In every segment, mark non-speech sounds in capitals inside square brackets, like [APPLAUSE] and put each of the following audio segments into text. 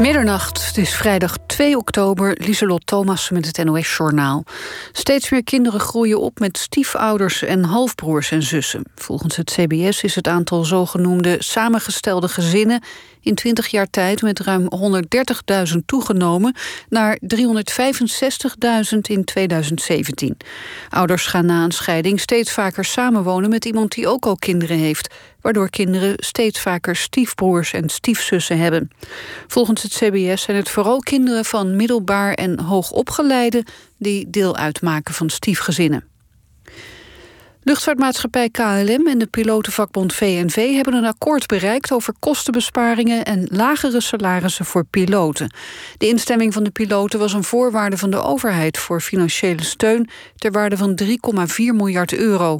Middernacht, het is vrijdag 2 oktober, Lieselot Thomas met het NOS-journaal. Steeds meer kinderen groeien op met stiefouders en halfbroers en zussen. Volgens het CBS is het aantal zogenoemde samengestelde gezinnen... in 20 jaar tijd met ruim 130.000 toegenomen... naar 365.000 in 2017. Ouders gaan na een scheiding steeds vaker samenwonen... met iemand die ook al kinderen heeft waardoor kinderen steeds vaker stiefbroers en stiefzussen hebben. Volgens het CBS zijn het vooral kinderen van middelbaar en hoogopgeleide die deel uitmaken van stiefgezinnen. Luchtvaartmaatschappij KLM en de pilotenvakbond VNV hebben een akkoord bereikt over kostenbesparingen en lagere salarissen voor piloten. De instemming van de piloten was een voorwaarde van de overheid voor financiële steun ter waarde van 3,4 miljard euro.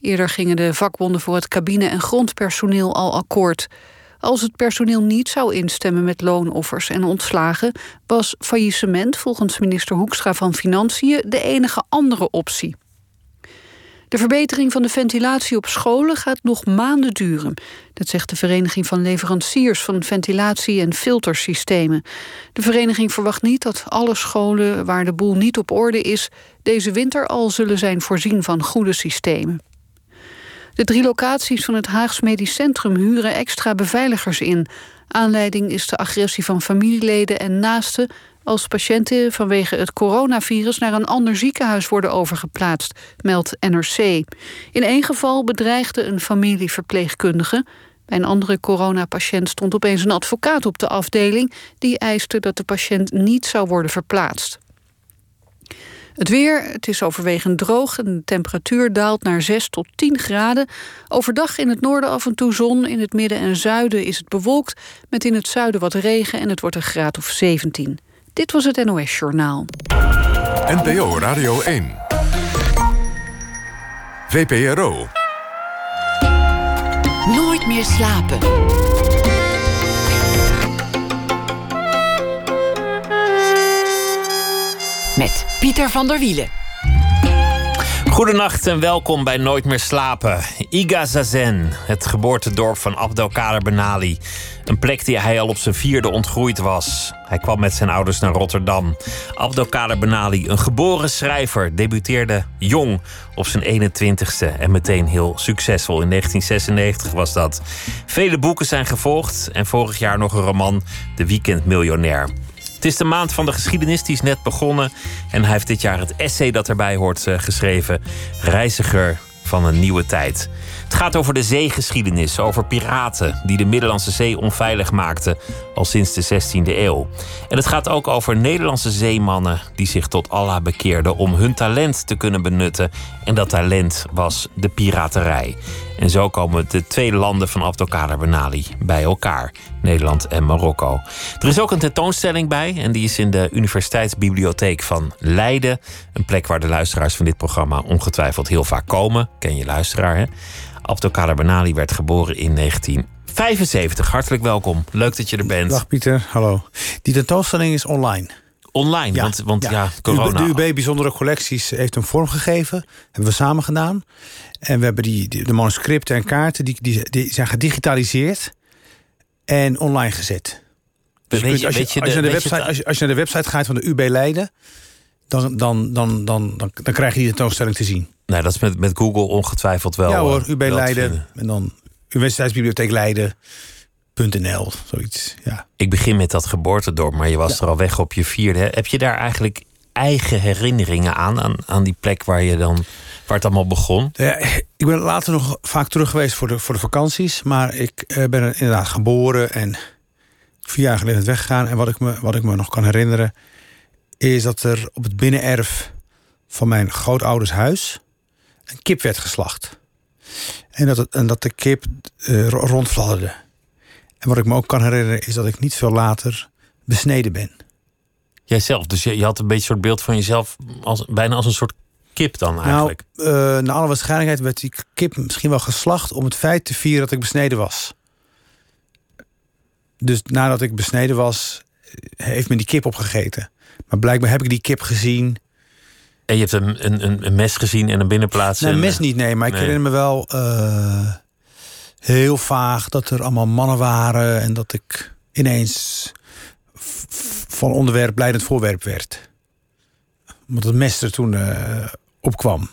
Eerder gingen de vakbonden voor het cabine- en grondpersoneel al akkoord. Als het personeel niet zou instemmen met loonoffers en ontslagen... was faillissement volgens minister Hoekstra van Financiën de enige andere optie. De verbetering van de ventilatie op scholen gaat nog maanden duren. Dat zegt de Vereniging van Leveranciers van Ventilatie- en Filtersystemen. De vereniging verwacht niet dat alle scholen waar de boel niet op orde is... deze winter al zullen zijn voorzien van goede systemen. De drie locaties van het Haags Medisch Centrum huren extra beveiligers in. Aanleiding is de agressie van familieleden en naasten als patiënten vanwege het coronavirus naar een ander ziekenhuis worden overgeplaatst, meldt NRC. In één geval bedreigde een familieverpleegkundige. Bij een andere coronapatiënt stond opeens een advocaat op de afdeling die eiste dat de patiënt niet zou worden verplaatst. Het weer, het is overwegend droog en de temperatuur daalt naar 6 tot 10 graden. Overdag in het noorden af en toe zon, in het midden en zuiden is het bewolkt... met in het zuiden wat regen en het wordt een graad of 17. Dit was het NOS Journaal. NPO Radio 1. VPRO. Nooit meer slapen. Met Pieter van der Wielen. Goedenacht en welkom bij Nooit meer slapen. Igazazen, het geboortedorp van Abdelkader Benali. Een plek die hij al op zijn vierde ontgroeid was. Hij kwam met zijn ouders naar Rotterdam. Abdelkader Benali, een geboren schrijver, debuteerde jong op zijn 21ste en meteen heel succesvol. In 1996 was dat. Vele boeken zijn gevolgd en vorig jaar nog een roman, De Weekendmiljonair. Het is de maand van de geschiedenis, die is net begonnen. En hij heeft dit jaar het essay dat erbij hoort eh, geschreven: Reiziger van een nieuwe tijd. Het gaat over de zeegeschiedenis, over piraten die de Middellandse Zee onveilig maakten al sinds de 16e eeuw. En het gaat ook over Nederlandse zeemannen die zich tot Allah bekeerden om hun talent te kunnen benutten. En dat talent was de piraterij. En zo komen de twee landen van Abdelkader Benali bij elkaar, Nederland en Marokko. Er is ook een tentoonstelling bij en die is in de Universiteitsbibliotheek van Leiden. Een plek waar de luisteraars van dit programma ongetwijfeld heel vaak komen. Ken je luisteraar, hè? Abdelkader Benali werd geboren in 1975. Hartelijk welkom. Leuk dat je er bent. Dag Pieter, hallo. Die tentoonstelling is online. Online, want, want ja, corona. De UB Bijzondere Collecties heeft een vorm gegeven. Hebben we samen gedaan. En we hebben die, de manuscripten en kaarten, die, die, die zijn gedigitaliseerd en online gezet. Dus Weet je- als, je, weet je als, je de- naar de website, het- als, je, als je naar de website gaat van de UB Leiden, dan, dan, dan, dan, dan, dan krijg je die tentoonstelling te zien. Nee, dat is met, met Google ongetwijfeld wel. ja hoor, eh, UB te Leiden en dan Universiteitsbibliotheek Leiden.nl, zoiets. Ja. Ik begin met dat geboortedorp, maar je was er al weg op je vierde. Heb je daar eigenlijk eigen herinneringen aan, aan, aan die plek waar je dan waar het allemaal begon? Ja, ik ben later nog vaak terug geweest voor de, voor de vakanties. Maar ik eh, ben er inderdaad geboren en vier jaar geleden weggegaan. En wat ik, me, wat ik me nog kan herinneren... is dat er op het binnenerf van mijn grootouders huis... een kip werd geslacht. En dat, het, en dat de kip eh, rondfladderde. En wat ik me ook kan herinneren... is dat ik niet veel later besneden ben. Jijzelf, dus je, je had een beetje een soort beeld van jezelf als, bijna als een soort kip dan eigenlijk. Nou, naar alle waarschijnlijkheid werd die kip misschien wel geslacht om het feit te vieren dat ik besneden was. Dus nadat ik besneden was, eh, heeft men die kip opgegeten. Maar blijkbaar heb ik die kip gezien. En je hebt een, een, een, een mes gezien en een binnenplaats. Nee, en, mes niet, nee. Maar ik herinner me wel eh, heel vaag dat er allemaal mannen waren. En dat ik ineens van onderwerp leidend voorwerp werd. Omdat het mes er toen uh, opkwam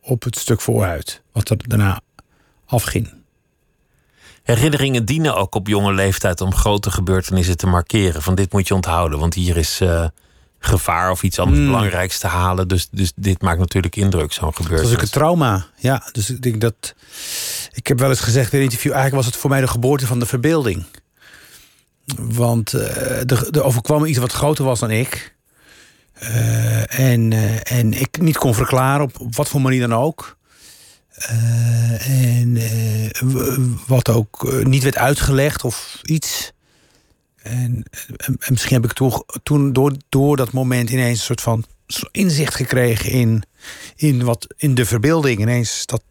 op het stuk vooruit, wat er daarna afging. Herinneringen dienen ook op jonge leeftijd om grote gebeurtenissen te markeren. Van dit moet je onthouden, want hier is uh, gevaar of iets anders mm. belangrijks te halen. Dus, dus dit maakt natuurlijk indruk, zo'n gebeurtenis. Dat is ook een trauma. Ja, dus ik denk dat. Ik heb wel eens gezegd in een interview: eigenlijk was het voor mij de geboorte van de verbeelding. Want uh, er overkwam iets wat groter was dan ik. Uh, en, uh, en ik niet kon verklaren op, op wat voor manier dan ook. en wat ook niet werd uitgelegd of iets. En, en, misschien heb ik toen, toen door, door dat moment ineens een soort van inzicht gekregen in, in, wat, in de verbeelding. Ineens dat,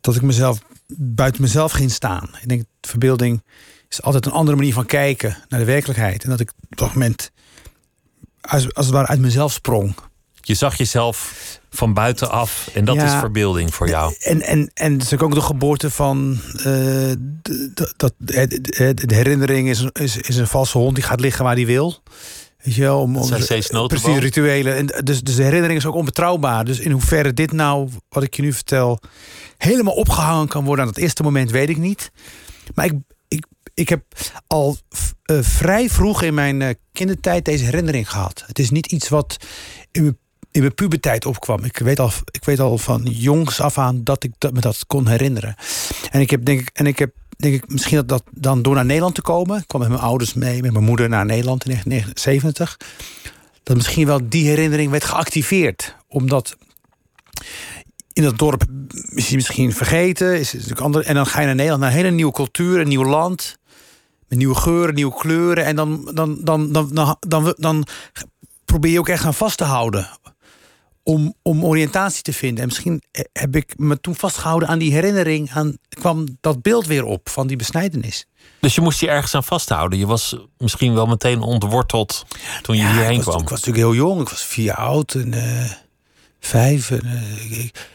dat ik mezelf buiten mezelf ging staan. Ik denk, verbeelding is altijd een andere manier van kijken naar de werkelijkheid. En dat ik op dat moment als, als het ware uit mezelf sprong. Je zag jezelf van buitenaf en dat is verbeelding voor jou. En, en, en het is ook de geboorte van uh, de, dat, de, de, herinnering is, is, is een valse hond die gaat liggen waar die wil. Weet je wel, om, om precies rituelen. En dus, dus de herinnering is ook onbetrouwbaar. Dus in hoeverre dit nou, wat ik je nu vertel, helemaal opgehangen kan worden aan het eerste moment, weet ik niet. Maar ik, ik heb al uh, vrij vroeg in mijn uh, kindertijd deze herinnering gehad. Het is niet iets wat in mijn, in mijn puberteit opkwam. Ik weet, al, ik weet al van jongs af aan dat ik dat, me dat kon herinneren. En ik heb denk ik, en ik heb denk ik misschien dat, dat dan door naar Nederland te komen. Ik kwam met mijn ouders mee, met mijn moeder naar Nederland in 1970. Dat misschien wel die herinnering werd geactiveerd. Omdat in dat dorp is misschien vergeten. Is, is andere, en dan ga je naar Nederland, naar een hele nieuwe cultuur, een nieuw land. Met nieuwe geuren, nieuwe kleuren. En dan, dan, dan, dan, dan, dan, dan probeer je ook echt aan vast te houden. Om, om oriëntatie te vinden. En misschien heb ik me toen vastgehouden aan die herinnering. Aan, kwam dat beeld weer op van die besnijdenis. Dus je moest je ergens aan vasthouden. Je was misschien wel meteen ontworteld toen je ja, hierheen ik was, kwam. Ik was natuurlijk heel jong. Ik was vier jaar oud en uh, vijf. En, uh, ik,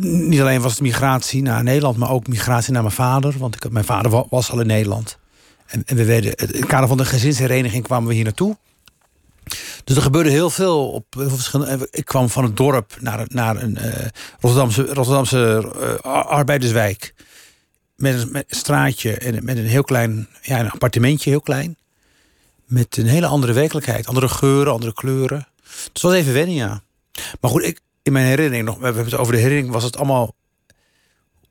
niet alleen was het migratie naar Nederland, maar ook migratie naar mijn vader. Want ik, mijn vader was al in Nederland. En, en we werden, in het kader van de gezinshereniging kwamen we hier naartoe. Dus er gebeurde heel veel op verschillende. Ik kwam van het dorp naar, naar een uh, Rotterdamse, Rotterdamse uh, arbeiderswijk. Met een, straatje en met een heel klein ja, een appartementje, heel klein. Met een hele andere werkelijkheid. Andere geuren, andere kleuren. Dus het was even wennen, ja. Maar goed, ik, in mijn herinnering nog, we hebben het over de herinnering, was het allemaal,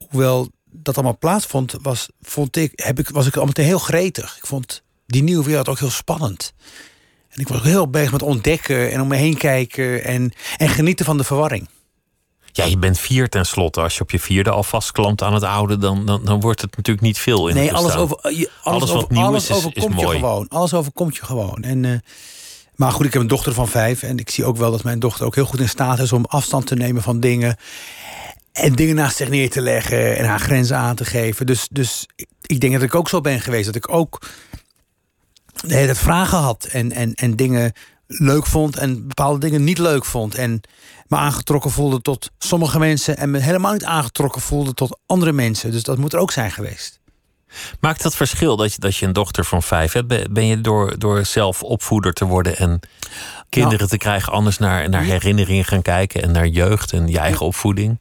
hoewel dat allemaal plaatsvond, was, vond ik, heb ik, was ik allemaal heel gretig. Ik vond die nieuwe wereld ook heel spannend. En ik was ook heel bezig met ontdekken en om me heen kijken en, en genieten van de verwarring. Ja, je bent vier tenslotte. Als je op je vierde al vastklampt aan het oude, dan, dan, dan wordt het natuurlijk niet veel in Nee, alles, over, alles, alles, wat nieuw alles is, overkomt is, is mooi. je gewoon. Alles overkomt je gewoon. En uh, maar goed, ik heb een dochter van vijf. En ik zie ook wel dat mijn dochter ook heel goed in staat is om afstand te nemen van dingen. En dingen naast zich neer te leggen en haar grenzen aan te geven. Dus, dus ik denk dat ik ook zo ben geweest. Dat ik ook de hele tijd vragen had. En, en, en dingen leuk vond en bepaalde dingen niet leuk vond. En me aangetrokken voelde tot sommige mensen. En me helemaal niet aangetrokken voelde tot andere mensen. Dus dat moet er ook zijn geweest. Maakt dat verschil dat je, dat je een dochter van vijf hebt? Ben je door, door zelf opvoeder te worden en kinderen nou. te krijgen anders naar, naar herinneringen gaan kijken en naar jeugd en je eigen opvoeding?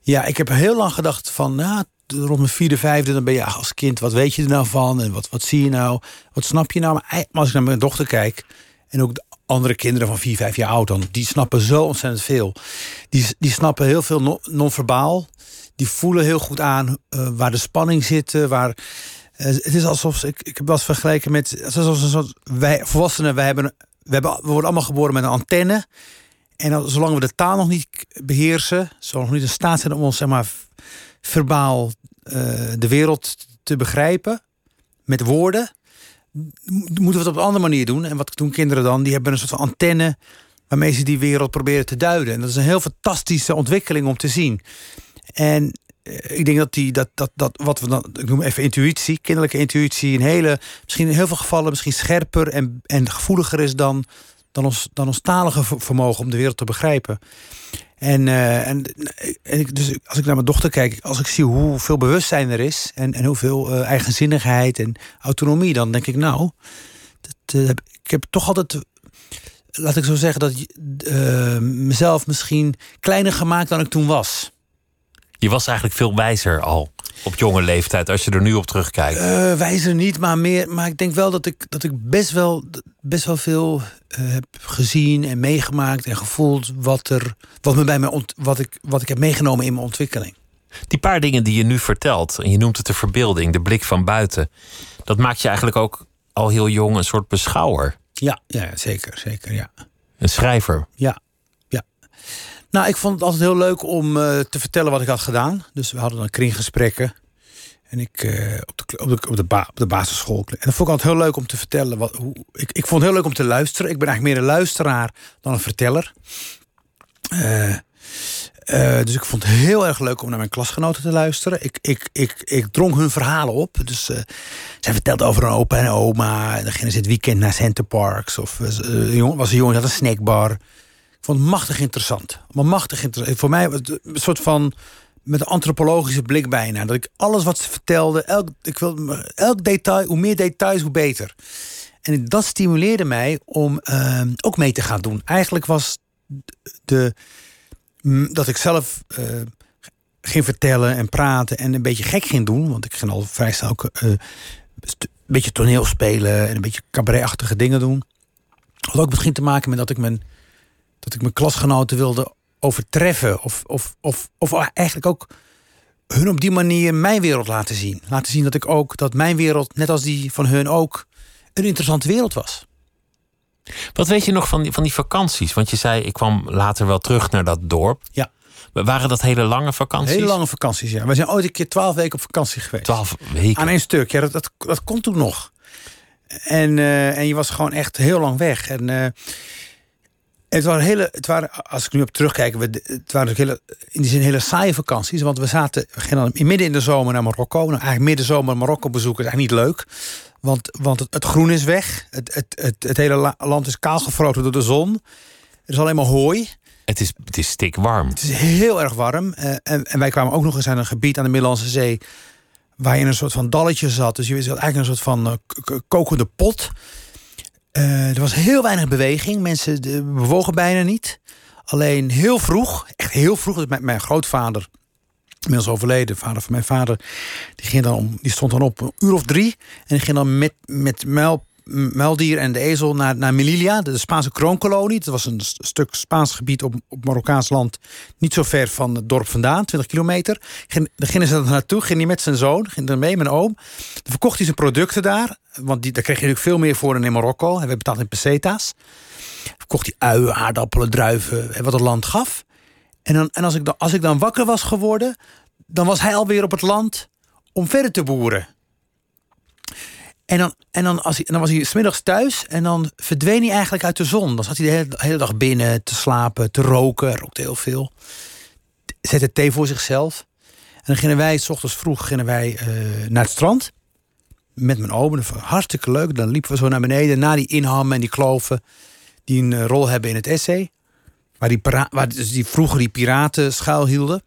Ja, ik heb heel lang gedacht van, nou, rond mijn vierde, vijfde, dan ben je als kind, wat weet je er nou van? En wat, wat zie je nou? Wat snap je nou? Maar als ik naar mijn dochter kijk, en ook de andere kinderen van vier, vijf jaar oud, dan, die snappen zo ontzettend veel. Die, die snappen heel veel non-verbaal die voelen heel goed aan uh, waar de spanning zit. Waar, uh, het is alsof, ik, ik heb eens vergeleken met, zoals een soort, wij volwassenen, wij hebben, we, hebben, we worden allemaal geboren met een antenne. En zolang we de taal nog niet beheersen, zolang we niet in staat zijn om ons zeg maar, verbaal uh, de wereld te begrijpen, met woorden, moeten we het op een andere manier doen. En wat doen kinderen dan? Die hebben een soort van antenne waarmee ze die wereld proberen te duiden. En dat is een heel fantastische ontwikkeling om te zien. En eh, ik denk dat die, dat, dat, dat wat we dan, ik noem even intuïtie, kinderlijke intuïtie, in hele, misschien in heel veel gevallen misschien scherper en, en gevoeliger is dan, dan ons, dan ons talige vermogen om de wereld te begrijpen. En, uh, en, dus als ik naar mijn dochter kijk, als ik zie hoeveel bewustzijn er is en, en hoeveel uh, eigenzinnigheid en autonomie, dan denk ik, nou, dat, uh, ik heb toch altijd, laat ik zo zeggen, dat mezelf misschien kleiner gemaakt dan ik toen was. Je was eigenlijk veel wijzer al op jonge leeftijd, als je er nu op terugkijkt? Uh, wijzer niet, maar meer. Maar ik denk wel dat ik, dat ik best, wel, best wel veel uh, heb gezien en meegemaakt en gevoeld wat, er, wat, me bij me wat, ik, wat ik heb meegenomen in mijn ontwikkeling. Die paar dingen die je nu vertelt, en je noemt het de verbeelding, de blik van buiten, dat maakt je eigenlijk ook al heel jong een soort beschouwer. Ja, ja zeker, zeker, ja. Een schrijver. Ja, ja. Nou, ik vond het altijd heel leuk om uh, te vertellen wat ik had gedaan. Dus we hadden dan kringgesprekken. En ik uh, op, de, op, de, op, de basisschool. En dat vond ik altijd heel leuk om te vertellen. Wat, hoe, ik, ik vond het heel leuk om te luisteren. Ik ben eigenlijk meer een luisteraar dan een verteller. Uh, dus ik vond het heel erg leuk om naar mijn klasgenoten te luisteren. Ik, ik, ik, ik drong hun verhalen op. Dus uh, zij vertelde over een opa en oma. En dan het weekend naar Center Parks. Of uh, was een jongen had een snackbar. Vond het machtig interessant. Maar machtig interessant. Voor mij een soort van met een antropologische blik bijna. Dat ik alles wat ze vertelde, elk, ik wil, elk detail, hoe meer details, hoe beter. En dat stimuleerde mij om uh, ook mee te gaan doen. Eigenlijk was de, dat ik zelf uh, ging vertellen en praten en een beetje gek ging doen. Want ik ging al vrij snel ook uh, een beetje toneel spelen en een beetje cabaretachtige dingen doen. Had ook misschien te maken met dat ik mijn, dat ik mijn klasgenoten wilde overtreffen. Of, of, of, of eigenlijk ook hun op die manier mijn wereld laten zien. Laten zien dat ik ook, dat mijn wereld, net als die van hun ook, een interessante wereld was. Wat weet je nog van die, van die vakanties? Want je zei, ik kwam later wel terug naar dat dorp. Ja. Waren dat hele lange vakanties? Hele lange vakanties, ja. We zijn ooit een keer twaalf weken op vakantie geweest. Twaalf weken? Aan één stuk, ja. Dat, dat, dat kon toen nog. En, uh, en je was gewoon echt heel lang weg. En... Uh, het waren hele, het waren, als ik nu op terugkijk, het waren hele, in die zin hele saaie vakanties. Want we zaten, we gingen dan midden in de zomer naar Marokko. Nou, eigenlijk midden zomer Marokko bezoeken is eigenlijk niet leuk. Want, want het, het groen is weg. Het, het, het, het hele land is kaalgefroten door de zon. Er is alleen maar hooi. Het is, het is stikwarm. Het is heel erg warm. Uh, en, en wij kwamen ook nog eens aan een gebied aan de Middellandse Zee. Waar je in een soort van dalletje zat. Dus je zat eigenlijk een soort van uh, kokende pot. Uh, er was heel weinig beweging. Mensen bewogen bijna niet. Alleen heel vroeg, echt heel vroeg. Dus mijn, mijn grootvader, inmiddels overleden, vader van mijn vader, die, ging dan om, die stond dan op een uur of drie. En die ging dan met, met muil, muildier en de ezel naar, naar Melilla, de Spaanse kroonkolonie. Dat was een stuk Spaans gebied op, op Marokkaans land, niet zo ver van het dorp vandaan, 20 kilometer. Ging, daar gingen ze dan naartoe, ging hij met zijn zoon, ging er mee, mijn oom. Dan verkocht hij zijn producten daar, want die, daar kreeg je natuurlijk veel meer voor dan in Marokko. En we betaalden in pesetas. Verkocht hij uien, aardappelen, druiven, wat het land gaf. En, dan, en als, ik dan, als ik dan wakker was geworden, dan was hij alweer op het land om verder te boeren. En dan, en dan, als hij, dan was hij smiddags thuis en dan verdween hij eigenlijk uit de zon. Dan zat hij de hele, hele dag binnen te slapen, te roken. Rookte heel veel. Zette thee voor zichzelf. En dan gingen wij, s ochtends vroeg, gingen wij uh, naar het strand. Met mijn oom. Hartstikke leuk. Dan liepen we zo naar beneden. Na die inhammen en die kloven. Die een uh, rol hebben in het essay. Waar, die, dus die vroeger die piraten schuil hielden.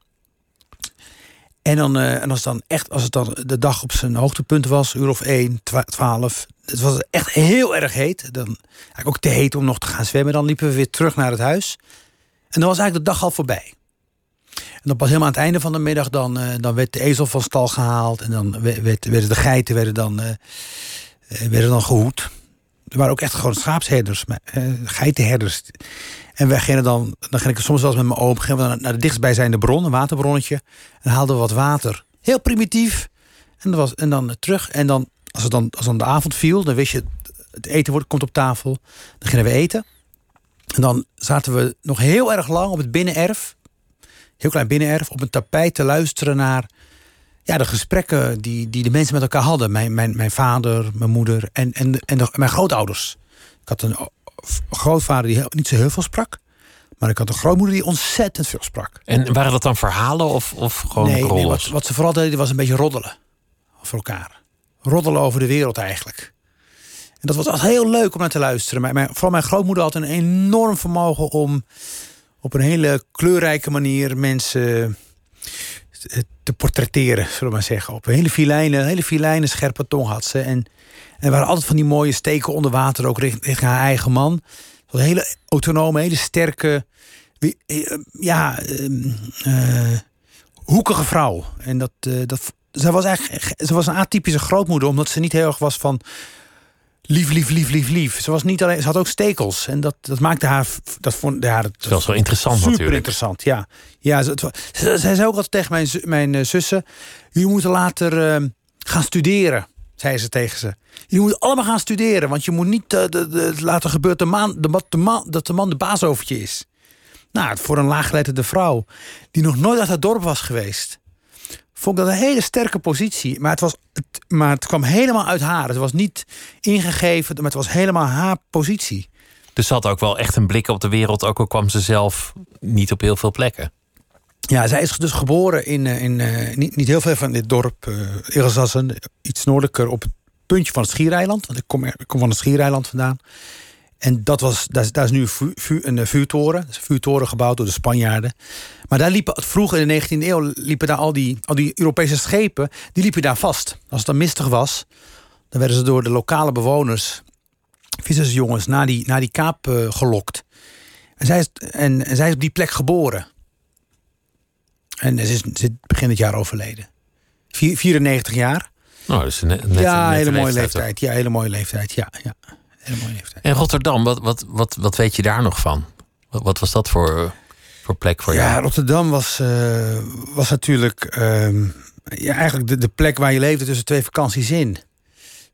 En, dan, uh, en als, dan echt, als het dan de dag op zijn hoogtepunt was, uur of 1, 12. Het was echt heel erg heet. Dan, eigenlijk ook te heet om nog te gaan zwemmen. Dan liepen we weer terug naar het huis. En dan was eigenlijk de dag al voorbij. En dan pas helemaal aan het einde van de middag, dan, uh, dan werd de ezel van stal gehaald. En dan werd, werden de geiten werden dan, uh, werden dan gehoed. Er waren ook echt gewoon schaapsherders, geitenherders. En wij gingen dan, dan ging ik soms wel eens met mijn oom, gingen we naar, naar de dichtstbijzijnde bron, een waterbronnetje. En haalden we wat water. Heel primitief. En, dat was, en dan terug. En dan als, het dan, als dan de avond viel, dan wist je, het eten wordt, komt op tafel. Dan gingen we eten. En dan zaten we nog heel erg lang op het binnenerf. Heel klein binnenerf, op een tapijt te luisteren naar ja, de gesprekken die, die de mensen met elkaar hadden. Mijn, mijn, mijn vader, mijn moeder en, en, en de, mijn grootouders. Ik had een grootvader die niet zo heel veel sprak. Maar ik had een grootmoeder die ontzettend veel sprak. En waren dat dan verhalen of, of gewoon nee, rollen? Nee, wat, wat, ze vooral deden was een beetje roddelen. Voor elkaar. Roddelen over de wereld eigenlijk. En dat was altijd heel leuk om naar te luisteren. Maar mijn, vooral mijn grootmoeder had een enorm vermogen om op een hele kleurrijke manier mensen te portretteren, zullen we maar zeggen. Op hele filijne, hele scherpe tong had ze. En, en waren altijd van die mooie steken onder water, ook richting, haar eigen man. Een hele autonome, hele sterke, eh, ja, uh, hoekige vrouw. En dat, dat, zij was eigenlijk, ze was een atypische grootmoeder, omdat ze niet heel erg was van lief, lief, lief, lief, lief. Ze was niet alleen, ze had ook stekels en dat, dat maakte haar, dat vond haar het was wel interessant super natuurlijk. interessant, ja. Ja, ze, ze, zij zei ook altijd tegen mijn, mijn zussen, jullie moeten later uh, gaan studeren zei ze tegen ze. Je moet allemaal gaan studeren, want je moet niet uh, de, de, laten gebeuren de man, de, de man, dat de man de baas over je is. Nou, voor een laaggeletterde vrouw die nog nooit uit het dorp was geweest, vond ik dat een hele sterke positie. Maar het, was, het, maar het kwam helemaal uit haar. Het was niet ingegeven, maar het was helemaal haar positie. Dus ze had ook wel echt een blik op de wereld, ook al kwam ze zelf niet op heel veel plekken. Ja, zij is dus geboren in, eh, in uh, niet, niet heel veel van dit dorp, uh, iets noordelijker op het puntje van het Schiereiland. Want ik kom, ik kom van het Schiereiland vandaan. En dat was, daar, is, daar is nu een, vu, een vuurtoren. een vuurtoren gebouwd door de Spanjaarden. Maar daar liepen, vroeger in de 19e eeuw liepen daar al die, al die Europese schepen, die liepen daar vast. Als het dan mistig was, dan werden ze door de lokale bewoners, vissersjongens, naar die, naar die kaap uh, gelokt. En zij, is, en, en zij is op die plek geboren. En ze is, ze begin het jaar overleden. 94 jaar. Nou, dus net, net, ja, net hele mooie leeftijd leeftijd. Ja, hele mooie leeftijd. Ja, ja. En Rotterdam, wat, wat, wat, wat weet je daar nog van? Wat, wat was dat voor, voor plek voor ja, jou? Ja, Rotterdam was, uh, was natuurlijk uh, ja, eigenlijk de, de plek waar je leefde tussen twee vakanties in.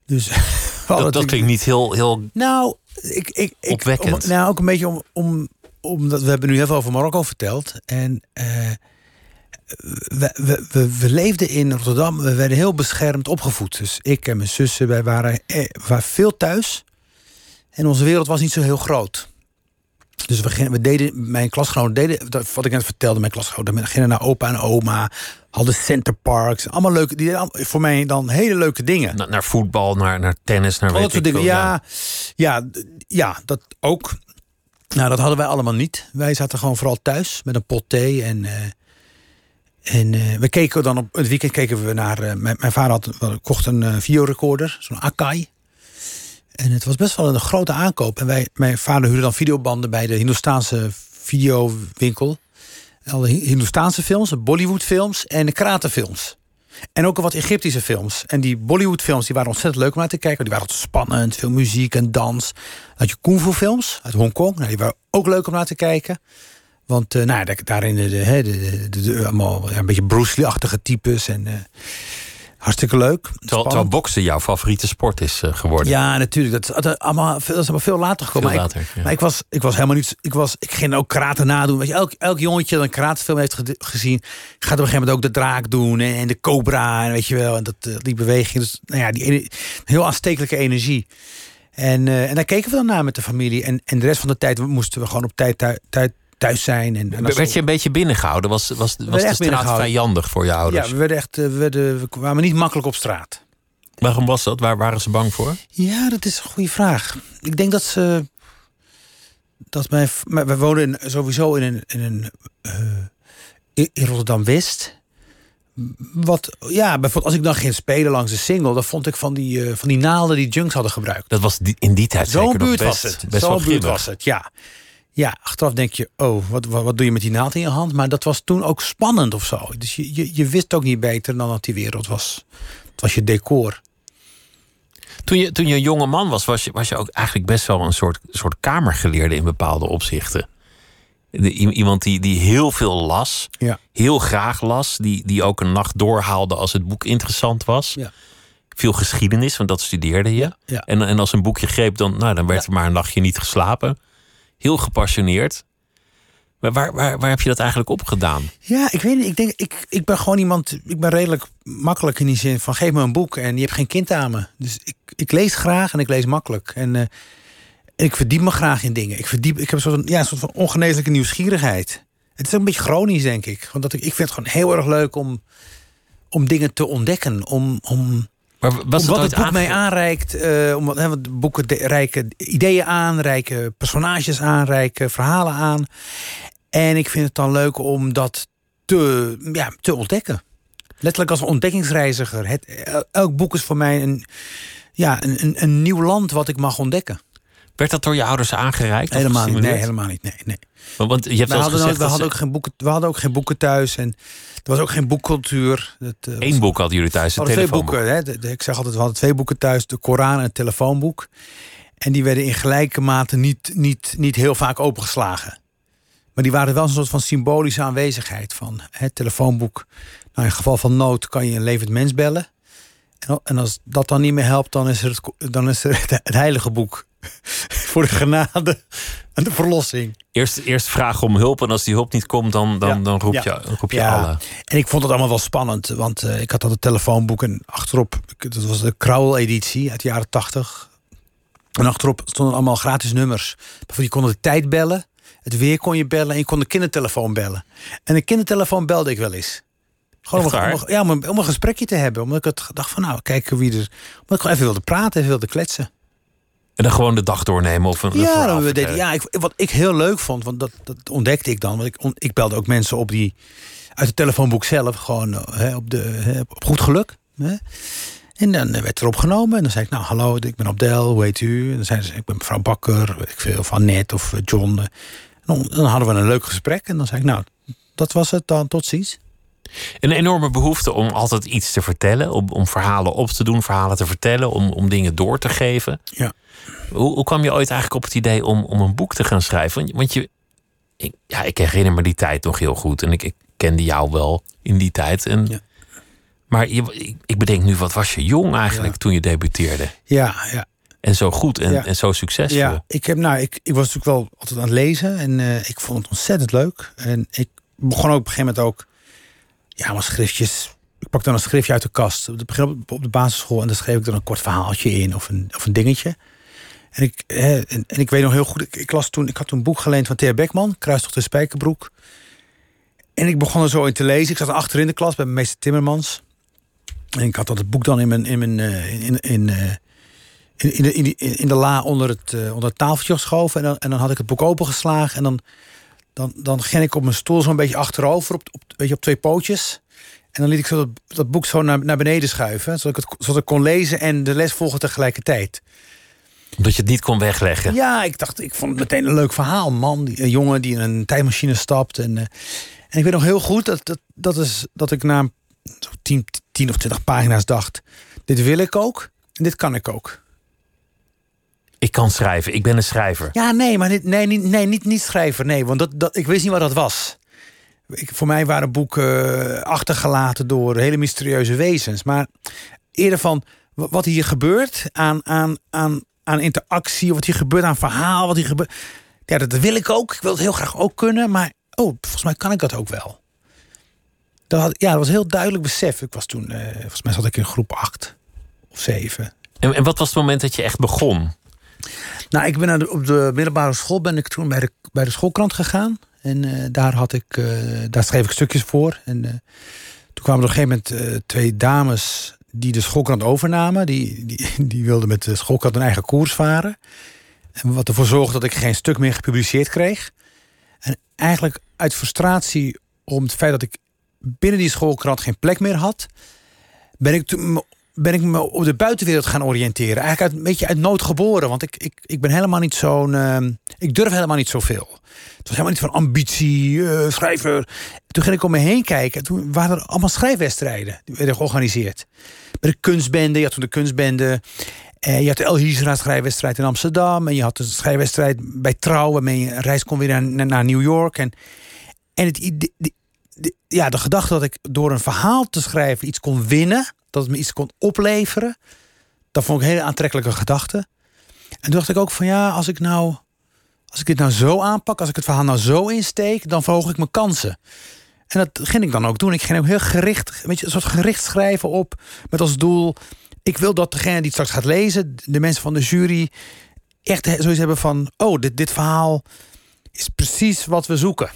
Dus, [LAUGHS] dat, dat klinkt niet heel, heel nou, ik, ik, ik, opwekkend. Om, nou, ook een beetje om, om, omdat we hebben nu heel veel over Marokko verteld. En uh, we, we, we, we, leefden in Rotterdam, we werden heel beschermd opgevoed. Dus ik en mijn zussen, wij waren, eh, waren veel thuis. En onze wereld was niet zo heel groot. Dus we, we deden, mijn klasgenoten deden, wat ik net vertelde, mijn klasgenoten we gingen naar opa en oma, hadden centerparks, allemaal leuke, die voor mij dan hele leuke dingen. Na, naar voetbal, naar, naar tennis, naar Al dat soort dingen. Ja, ja, ja, dat ook. Nou, dat hadden wij allemaal niet. Wij zaten gewoon vooral thuis met een pot thee en. Uh, en uh, we keken dan op het weekend keken we naar. Uh, mijn, mijn, vader had, kocht een uh, videorecorder, zo'n Akai. En het was best wel een grote aankoop. En wij, mijn vader huurde dan videobanden bij de Hindoestaanse videowinkel. Alle Hindoestaanse films, Bollywoodfilms en de kratenfilms. En ook wat Egyptische films. En die Bollywoodfilms die waren ontzettend leuk om naar te kijken. Die waren spannend, veel muziek en dans. Dan had je kung fu films uit Hongkong. Nou, die waren ook leuk om naar te kijken. Want uh, nou, daarin de, de, de, allemaal een beetje Bruce Lee-achtige types. En uh, hartstikke leuk. Terwijl, terwijl boksen jouw favoriete sport is uh, geworden. Ja, natuurlijk. Dat is allemaal, dat is allemaal veel later gekomen. Veel maar, later, ik, ja. maar ik, was, ik was helemaal niet... Ik, was, ik ging ook karate nadoen. Weet je, elk, elk jongetje dat een karatefilm heeft gezien... gaat op een gegeven moment ook de draak doen. En, de cobra. En weet je wel. En dat, die beweging. Dus nou ja, die heel aanstekelijke energie. En, en daar keken we dan naar met de familie. En, en de rest van de tijd moesten we gewoon op tijd, tijd thuis zijn. En, en werd je een beetje binnengehouden? Was, was, was de straat vijandig voor je ouders? Ja, we, werden echt, we, werden, we kwamen niet makkelijk op straat. Waarom was dat? Waar waren ze bang voor? Ja, dat is een goede vraag. Ik denk dat ze. Dat mijn, we wonen sowieso in een. In, een, uh, in Rotterdam West. Wat, ja, bijvoorbeeld als ik dan ging spelen langs de single, dan vond ik van die, uh, van die naalden die junks hadden gebruikt. Dat was die, in die tijd Zo'n buurt was het. Best Zo'n buurt was het, ja. Ja, achteraf denk je, oh, wat, wat, wat, doe je met die naald in je hand? Maar dat was toen ook spannend of zo. Dus je, je, je wist ook niet beter dan dat die wereld was. Het was je decor. Toen je, toen je een jonge man was, was je, was je ook eigenlijk best wel een soort, soort kamergeleerde in bepaalde opzichten. De, iemand die, die heel veel las, ja. heel graag las, die, die ook een nacht doorhaalde als het boek interessant was. Ja. Veel geschiedenis, want dat studeerde je. Ja. En, en als een boekje greep, dan, nou, dan werd er maar een nachtje niet geslapen. Heel gepassioneerd. Maar waar, waar, waar heb je dat eigenlijk op gedaan? Ja, ik weet niet. Ik denk, ik, ik ben gewoon iemand. Ik ben redelijk makkelijk in die zin van geef me een boek en je hebt geen kind aan me. Dus ik, ik lees graag en ik lees makkelijk. En, eh, ik verdiep me graag in dingen. Ik, verdiep, ik heb een soort, van- ja, soort van ongeneeslijke nieuwsgierigheid. Het is ook een beetje chronisch, denk ik. Want dat ik, ik vind het gewoon heel erg leuk om, om dingen te ontdekken. Om, om, Maar Maar was het Wat boek mij aanreikt, eh, omdat, hè, want boeken de- reiken ideeën aan, reiken personages aan, reiken verhalen aan. En ik vind het dan leuk om dat te, ja, te ontdekken. Letterlijk als ontdekkingsreiziger. Het, el- elk boek is voor mij een, ja, een, een, een nieuw land wat ik mag ontdekken. Werd dat door je ouders aangereikt? Helemaal niet. Nee, helemaal niet. Nee, nee. Want- Want je hebt We hadden, gezegd nooit, we, hadden ook geen boeken, we hadden ook geen boeken thuis. En er was ook geen boekcultuur. Dat, was- één boek hadden jullie thuis, hadden twee boeken. Hè. De- de- ik zeg altijd, we hadden twee boeken thuis. De Koran en het telefoonboek. En die werden in gelijke mate niet, niet, niet heel vaak opengeslagen. Maar die waren wel een soort van symbolische aanwezigheid. Van het telefoonboek. Nou, in geval van nood kan je een levend mens bellen. En, al- en als dat dan niet meer helpt, dan is er het, dan is er [LAUGHS] het heilige boek. [LAUGHS] Voor de genade en de verlossing. Eerst, eerst vragen om hulp en als die hulp niet komt, dan, dan, Ja. dan roep Ja. je, roep je Ja. alle. En ik vond het allemaal wel spannend, want eh, ik had dat het telefoonboek en achterop, dat was de Krauwel-editie uit de jaren tachtig. En achterop stonden allemaal gratis nummers. Je kon de tijd bellen, het weer kon je bellen en je kon de kindertelefoon bellen. En de kindertelefoon belde ik wel eens. Gewoon om, om- ja, om, een- om een gesprekje te hebben. Omdat ik het dacht van, nou, kijken wie er... Omdat ik gewoon even wilde praten, even wilde kletsen. En dan gewoon de dag doornemen of een, Ja, we deden, ja ik, wat ik heel leuk vond, want dat, dat ontdekte ik dan. Want ik, on- ik belde ook mensen op die uit het telefoonboek zelf, gewoon eh, hè, op, de, hè, op goed geluk. Hè. En dan eh, werd er opgenomen en dan zei ik, nou hallo, ik ben Abdel, hoe heet u? En dan zeiden ze, ik ben mevrouw Bakker, weet ik veel, van Net of eh, John. En dan, dan hadden we een leuk gesprek en dan zei ik, nou, dat was het dan, tot ziens. Een enorme behoefte om altijd iets te vertellen, om, om verhalen op te doen, verhalen te vertellen, om, om dingen door te geven. Ja. Hoe, hoe kwam je ooit eigenlijk op het idee om, om een boek te gaan schrijven? Want, want je, ik, ja, ik herinner me die tijd nog heel goed en ik, ik kende jou wel in die tijd. En, Ja. Maar je, ik, ik bedenk nu, wat was je jong eigenlijk Ja. toen je debuteerde? Ja, ja. En zo goed en, Ja. en zo succesvol. Ja, ik, heb, nou, ik, ik was natuurlijk wel altijd aan het lezen en eh, ik vond het ontzettend leuk. En ik begon ook op een gegeven moment ook, ja, maar schriftjes. Ik pakte dan een schriftje uit de kast op de, basisschool en dan schreef ik dan een kort verhaaltje in of een, of een dingetje. En ik, hè, en, ik weet nog heel goed, ik, las toen, ik had toen een boek geleend van Thea Beckman, Kruistocht de Spijkerbroek. En ik begon er zo in te lezen. Ik zat achter in de klas bij meester Timmermans. En ik had dat boek dan in mijn, in mijn, in, in de la onder het, eh, onder het tafeltje geschoven. En dan, en dan had ik het boek opengeslagen. En dan, dan, dan ging ik op mijn stoel zo'n beetje achterover, op, op, weet je, op twee pootjes. En dan liet ik zo dat, dat boek zo naar, naar beneden schuiven. Zodat ik, het, zodat ik kon lezen en de les volgen tegelijkertijd. Omdat je het niet kon wegleggen. Ja, ik dacht, ik vond het meteen een leuk verhaal. Een man, die, een jongen die in een tijdmachine stapt. En, eh, en ik weet nog heel goed dat, dat, dat, is, dat ik na zo 10, 10 of 20 pagina's dacht... dit wil ik ook en dit kan ik ook. Ik kan schrijven, ik ben een schrijver. Ja, nee, maar dit, nee, niet, nee, niet, niet schrijver. Nee, want dat, dat, ik wist niet wat dat was. Ik, voor mij waren boeken eh, achtergelaten door hele mysterieuze wezens. Maar eerder van wa- wat hier gebeurt aan, aan, aan, aan interactie, wat hier gebeurt aan verhaal, wat hier gebeurt. Ja, dat wil ik ook. Ik wil het heel graag ook kunnen, maar oh, volgens mij kan ik dat ook wel. Dat had, ja, dat was heel duidelijk besef. Ik was toen, eh, volgens mij zat ik in groep 8 of 7. En, en wat was het moment dat je echt begon? Nou, ik ben op de middelbare school ben ik toen bij de, bij de schoolkrant gegaan. En eh, daar, had ik, eh, daar schreef ik stukjes voor. En eh, toen kwamen op een gegeven moment twee dames die de schoolkrant overnamen. Die, die, [LAUGHS] die wilden met de schoolkrant een eigen koers varen. En wat ervoor zorgde dat ik geen stuk meer gepubliceerd kreeg. En eigenlijk uit frustratie om het feit dat ik binnen die schoolkrant geen plek meer had, ben ik toen ben ik me op de buitenwereld gaan oriënteren. Eigenlijk uit, een beetje uit nood geboren. Want ik, ik, ik ben helemaal niet zo'n. ehm, ik durf helemaal niet zoveel. Het was helemaal niet van ambitie, eh, schrijver. Toen ging ik om me heen kijken. Toen waren er allemaal schrijfwedstrijden. Die werden georganiseerd. Bij de kunstbende, je had toen de kunstbende. Eh, je had de El Hizra schrijfwedstrijd in Amsterdam. En je had de schrijfwedstrijd bij Trouw. Waarmee je reis kon weer naar, naar New York. En, en het ja, de gedachte dat ik door een verhaal te schrijven iets kon winnen. Dat het me iets kon opleveren. Dat vond ik een hele aantrekkelijke gedachte. En toen dacht ik ook van ja, als ik nou. Als ik dit nou zo aanpak, als ik het verhaal nou zo insteek, dan verhoog ik mijn kansen. En dat ging ik dan ook doen. Ik ging ook heel gericht, weet je, een soort gericht schrijven op. Met als doel. Ik wil dat degene die het straks gaat lezen, de mensen van de jury, echt zoiets hebben van: oh, dit, dit verhaal is precies wat we zoeken.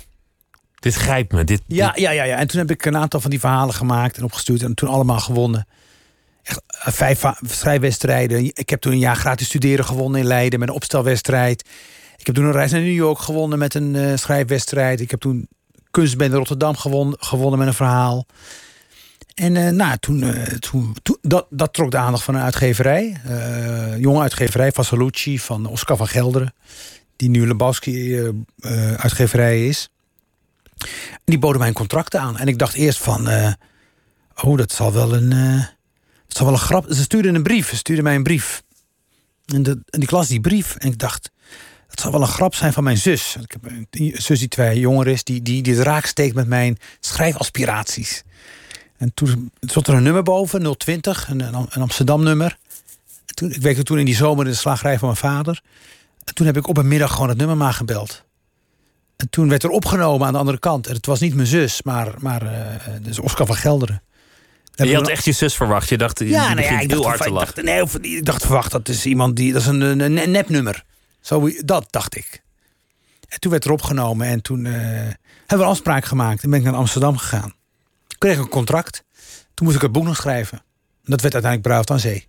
Dit grijpt me. Dit, Ja, dit- ja, ja, ja. En toen heb ik een aantal van die verhalen gemaakt en opgestuurd en toen allemaal gewonnen. echt eh, vijf schrijfwedstrijden. Ik heb toen een jaar gratis studeren gewonnen in Leiden met een opstelwedstrijd. Ik heb toen een reis naar New York gewonnen met een eh, schrijfwedstrijd. Ik heb toen kunstbende Rotterdam gewon, gewonnen met een verhaal. En eh, nou, toen, toen, toen dat, dat trok de aandacht van een uitgeverij. jonge uitgeverij, Vasalucci van Oscar van Gelderen. Die nu Lebowski uitgeverij is. Die boden mij een contract aan. En ik dacht eerst van... eh, oh, dat zal wel een... eh, zal wel een grap... Ze stuurden een brief. Ze stuurden mij een brief. En, de, en ik las die brief en ik dacht... Dat zal wel een grap zijn van mijn zus. Ik heb een zus die twee jonger is, die, die, die het steekt met mijn schrijfaspiraties. En toen stond er een nummer boven, 020, een, een een Amsterdam nummer. En toen, ik werkte toen in die zomer in de slagerij van mijn vader. En toen heb ik op een middag gewoon het nummer maar gebeld. En toen werd er opgenomen aan de andere kant. En het was niet mijn zus, maar, maar eh, dus Oscar van Gelderen. Je had echt je zus verwacht. Je dacht, Ja, nou ja, ik heel dacht, hard te lachen. nee, of- ik dacht verwacht, dat is iemand die, dat is een, een, een nepnummer. Zo, dat dacht ik. En toen werd er opgenomen en toen eh, hebben we een afspraak gemaakt. En ben ik naar Amsterdam gegaan. Ik kreeg een contract. Toen moest ik het boek nog schrijven. Dat werd uiteindelijk Bruiloft aan Zee.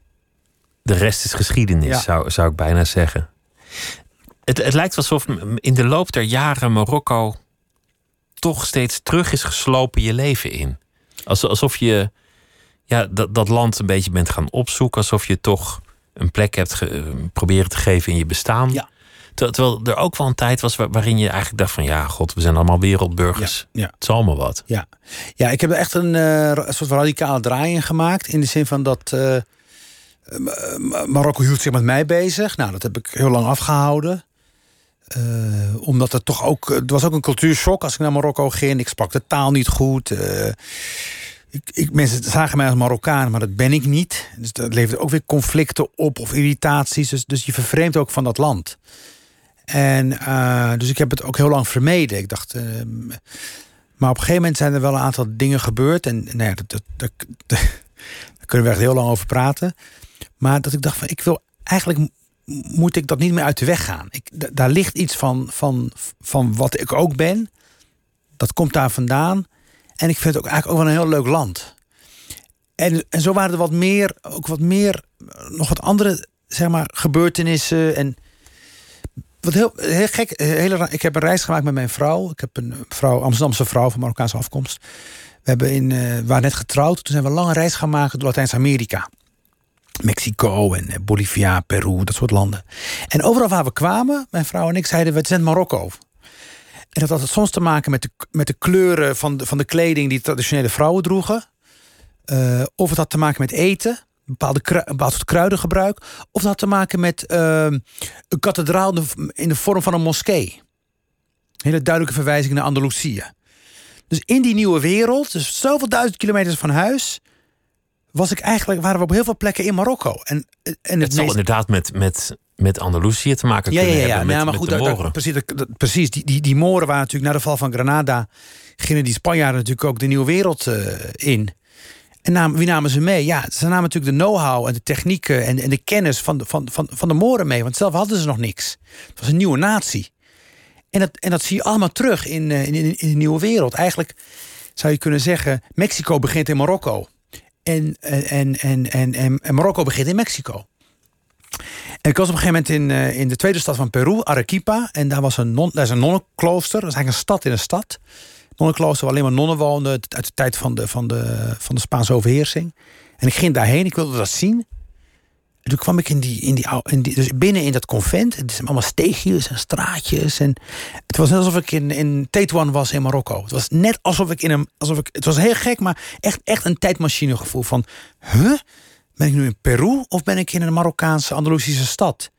De rest is geschiedenis, Ja. zou, zou ik bijna zeggen. Het, het lijkt alsof in de loop der jaren Marokko toch steeds terug is geslopen je leven in. Als- Alsof je ja, dat, dat land een beetje bent gaan opzoeken. Alsof je toch een plek hebt ge- eh, proberen te geven in je bestaan. Ja. Ter- Terwijl er ook wel een tijd was waar- waarin je eigenlijk dacht van... ja, god, we zijn allemaal wereldburgers. Ja, ja. Het is allemaal wat. Ja, ja ik heb er echt een, eh, soort radicale draai in gemaakt. In de zin van dat eh, Ma- Ma- Marokko hield zich met mij bezig. Nou, dat heb ik heel lang afgehouden. Eh, omdat het toch ook... Het was ook een cultuurshock als ik naar Marokko ging. Ik sprak de taal niet goed. Eh, ik, ik, mensen zagen mij als Marokkaan, maar dat ben ik niet. Dus dat levert ook weer conflicten op of irritaties. Dus, dus je vervreemdt ook van dat land. En eh, dus ik heb het ook heel lang vermeden. Ik dacht... maar op een gegeven moment zijn er wel een aantal dingen gebeurd. En nou ja, dat, dat, dat- [LAUGHS] daar kunnen we echt heel lang over praten. Maar dat ik dacht van, ik wil eigenlijk moet ik dat niet meer uit de weg gaan. Ik, daar ligt iets van, van, van wat ik ook ben. Dat komt daar vandaan. En ik vind het ook eigenlijk ook wel een heel leuk land. En, en zo waren er wat meer, ook wat meer, eh, nog wat andere, zeg maar, gebeurtenissen. En wat heel, heel gek, eh, ik heb een reis gemaakt met mijn vrouw. Ik heb een vrouw, Amsterdamse vrouw van Marokkaanse afkomst. We, hebben in, eh, waren net getrouwd. Toen zijn we een lange reis gaan maken door Latijns-Amerika. Mexico en eh, Bolivia, Peru, dat soort landen. En overal waar we kwamen, mijn vrouw en ik, zeiden we, net Marokko. En dat had het soms te maken met de, met de kleuren van de, van de kleding die traditionele vrouwen droegen. Eh, of het had te maken met eten, bepaalde kru- bepaald soort kruidengebruik. Of het had te maken met ehm, een kathedraal in de- in de vorm van een moskee. Hele duidelijke verwijzing naar Andalusië. Dus in die nieuwe wereld, dus zoveel duizend kilometers van huis, was ik eigenlijk, waren we op heel veel plekken in Marokko. En, en het, Het zal meest- inderdaad met, met, met Andalusië te maken ja, ja, kunnen ja, ja. hebben. Met, maar goed, dat- dat- precies, dat- precies die, die, die Moren waren natuurlijk na de val van Granada. gingen die Spanjaarden natuurlijk ook de nieuwe wereld eh, in. En namen, wie namen ze mee? Ja, ze namen natuurlijk de know-how en de technieken en, en de kennis van de, van, van, van de Moren mee. Want zelf hadden ze nog niks. Het was een nieuwe natie. En dat, en dat zie je allemaal terug in, eh, in, in, in de nieuwe wereld. Eigenlijk zou je kunnen zeggen: Mexico begint in Marokko. En, en, en, en, en, Marokko begint in Mexico. En ik was op een gegeven moment in, eh, in de tweede stad van Peru, Arequipa. En daar, was een non, daar is een nonnenklooster. Dat is eigenlijk een stad in een stad. Nonnenklooster waar alleen maar nonnen woonden uit de tijd van de, van de, van de Spaanse overheersing. En ik ging daarheen, ik wilde dat zien. En toen kwam ik in die, in die, dus binnen in dat convent. Het zijn allemaal steegjes en straatjes. En het was net alsof ik in, in Tetuan was in Marokko. Het was net alsof ik in een. Alsof ik, het was heel gek, maar echt, echt een tijdmachine gevoel van. Huh? Ben ik nu in Peru of ben ik in een Marokkaanse Andalusische stad?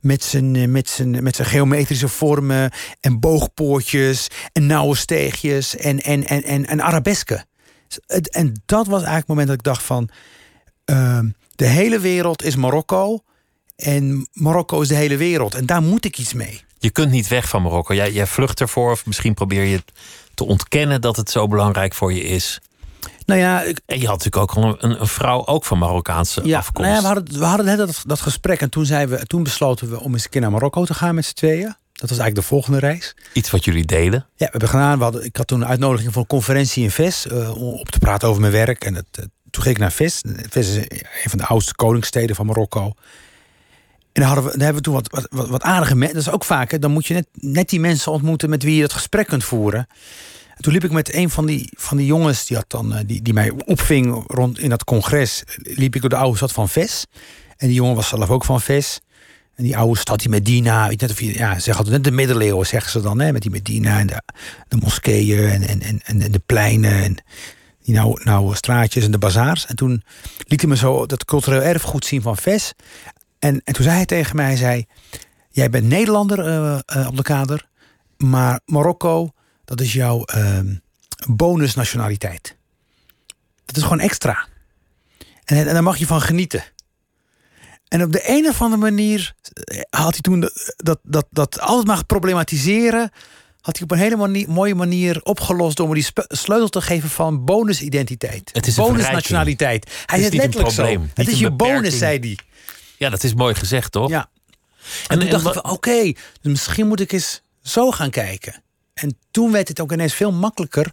Met zijn, eh, met, zijn, met zijn geometrische vormen en boogpoortjes en nauwe steegjes en, en, en, en, en arabesken. En dat was eigenlijk het moment dat ik dacht van... ehm, de hele wereld is Marokko en Marokko is de hele wereld. En daar moet ik iets mee. Je kunt niet weg van Marokko. Jij, jij vlucht ervoor, of misschien probeer je te ontkennen dat het zo belangrijk voor je is. Nou ja, ik, En je had natuurlijk ook een, een vrouw, ook van Marokkaanse ja, afkomst. nou ja we, hadden, we hadden net dat, dat gesprek en toen, zijn we, toen besloten we om eens een keer naar Marokko te gaan met z'n tweeën. Dat was eigenlijk de volgende reis. Iets wat jullie delen. Ja, we hebben gedaan. We hadden, ik had toen een uitnodiging voor een conferentie in Ves. eh, om op te praten over mijn werk. En het, het- toen ging ik naar Fes. Fes is een van de oudste koningssteden van Marokko. En hadden we, dan hebben we toen wat, wat, wat aardige mensen. Dat is ook vaak, hè, dan moet je net, net die mensen ontmoeten met wie je het gesprek kunt voeren. En toen liep ik met een van die, van die jongens die, had dan, eh, die, die mij opving rond in dat congres. Liep ik door de oude stad van Ves. En die jongen was zelf ook van Ves. En die oude stad, die Medina, weet net of je, ja, zeg altijd net de middeleeuwen, zeggen ze dan, hè, met die Medina en de, de moskeeën en, en, en, en de pleinen en die nauwe, nauwe straatjes en de bazaars. En toen liet hij me zo dat cultureel erfgoed zien van Ves. En, en toen zei hij tegen mij, zei, jij bent Nederlander uh, uh, op de kader, maar Marokko, dat is jouw uh, bonusnationaliteit. Dat is gewoon extra. En, en daar mag je van genieten. En op de een of andere manier had hij toen dat, dat, dat alles maar problematiseren. Had hij op een hele mooie manier opgelost door me die sleutel te geven van bonusidentiteit. Het is bonusnationaliteit. Hij is het letterlijk zo. Het is je bonus, zei hij. Ja, dat is mooi gezegd, toch? Ja. En, en toen dacht ik van, oké, okay, dus misschien moet ik eens zo gaan kijken. En toen werd het ook ineens veel makkelijker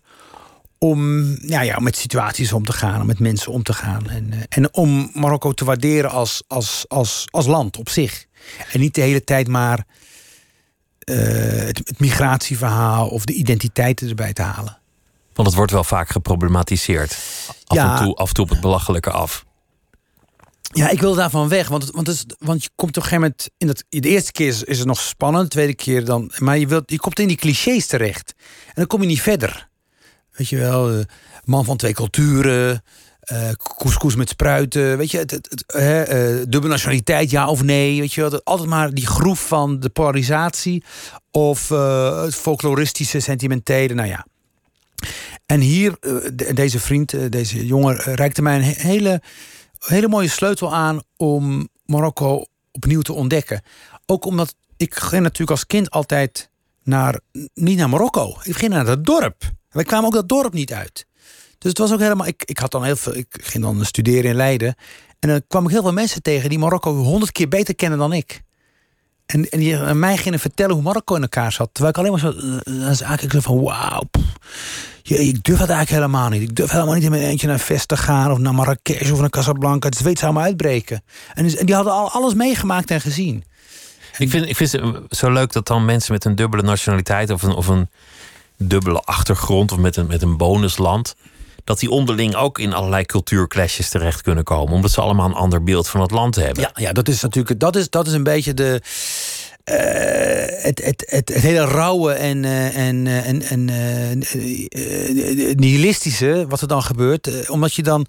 om ja, ja, met situaties om te gaan, om met mensen om te gaan. En, en om Marokko te waarderen als, als, als, als land op zich. En niet de hele tijd maar het, het, migratieverhaal of de identiteiten erbij te halen. Want het wordt wel vaak geproblematiseerd. Af, ja, en, toe, af en toe op het belachelijke af. Ja, ik wil daarvan weg. Want, want, het is, want je komt op een gegeven moment. In dat, de eerste keer is, is het nog spannend, de tweede keer dan. Maar je, wilt, je komt in die clichés terecht. En dan kom je niet verder. Weet je wel, uh, man van twee culturen. Uh, met spruiten. Weet je, het, uh, dubbele nationaliteit, ja of nee. Weet je altijd maar die groef van de polarisatie. Of het folkloristische, sentimentele. Nou ja. En hier, de, deze vriend, deze jongen, reikte mij een hele hele mooie sleutel aan om Marokko opnieuw te ontdekken. Ook omdat ik ging natuurlijk als kind altijd naar, niet naar Marokko. Ik ging naar dat dorp. Wij kwamen ook dat dorp niet uit. Dus het was ook helemaal. Ik, ik had dan heel veel. Ik ging dan studeren in Leiden. En dan kwam ik heel veel mensen tegen die Marokko honderd keer beter kennen dan ik. En, en die mij gingen vertellen hoe Marokko in elkaar zat. Terwijl ik alleen maar zo. Dan eigenlijk zo van wauw ik durf dat eigenlijk helemaal niet. Ik durf helemaal niet in mijn eentje naar Vest te gaan... of naar Marrakesh of naar Casablanca. Het weet zou me uitbreken. En, dus, en die hadden al alles meegemaakt en gezien. Ik vind, ik vind het zo leuk dat dan mensen met een dubbele nationaliteit... of een, of een dubbele achtergrond of met een, met een bonusland... dat die onderling ook in allerlei cultuurclashes terecht kunnen komen. Omdat ze allemaal een ander beeld van het land hebben. Ja, ja dat is natuurlijk dat is, dat is een beetje de uh, het, het, het, hele rauwe en, uh, en, uh, en, en nihilistische, wat er dan gebeurt. omdat je dan.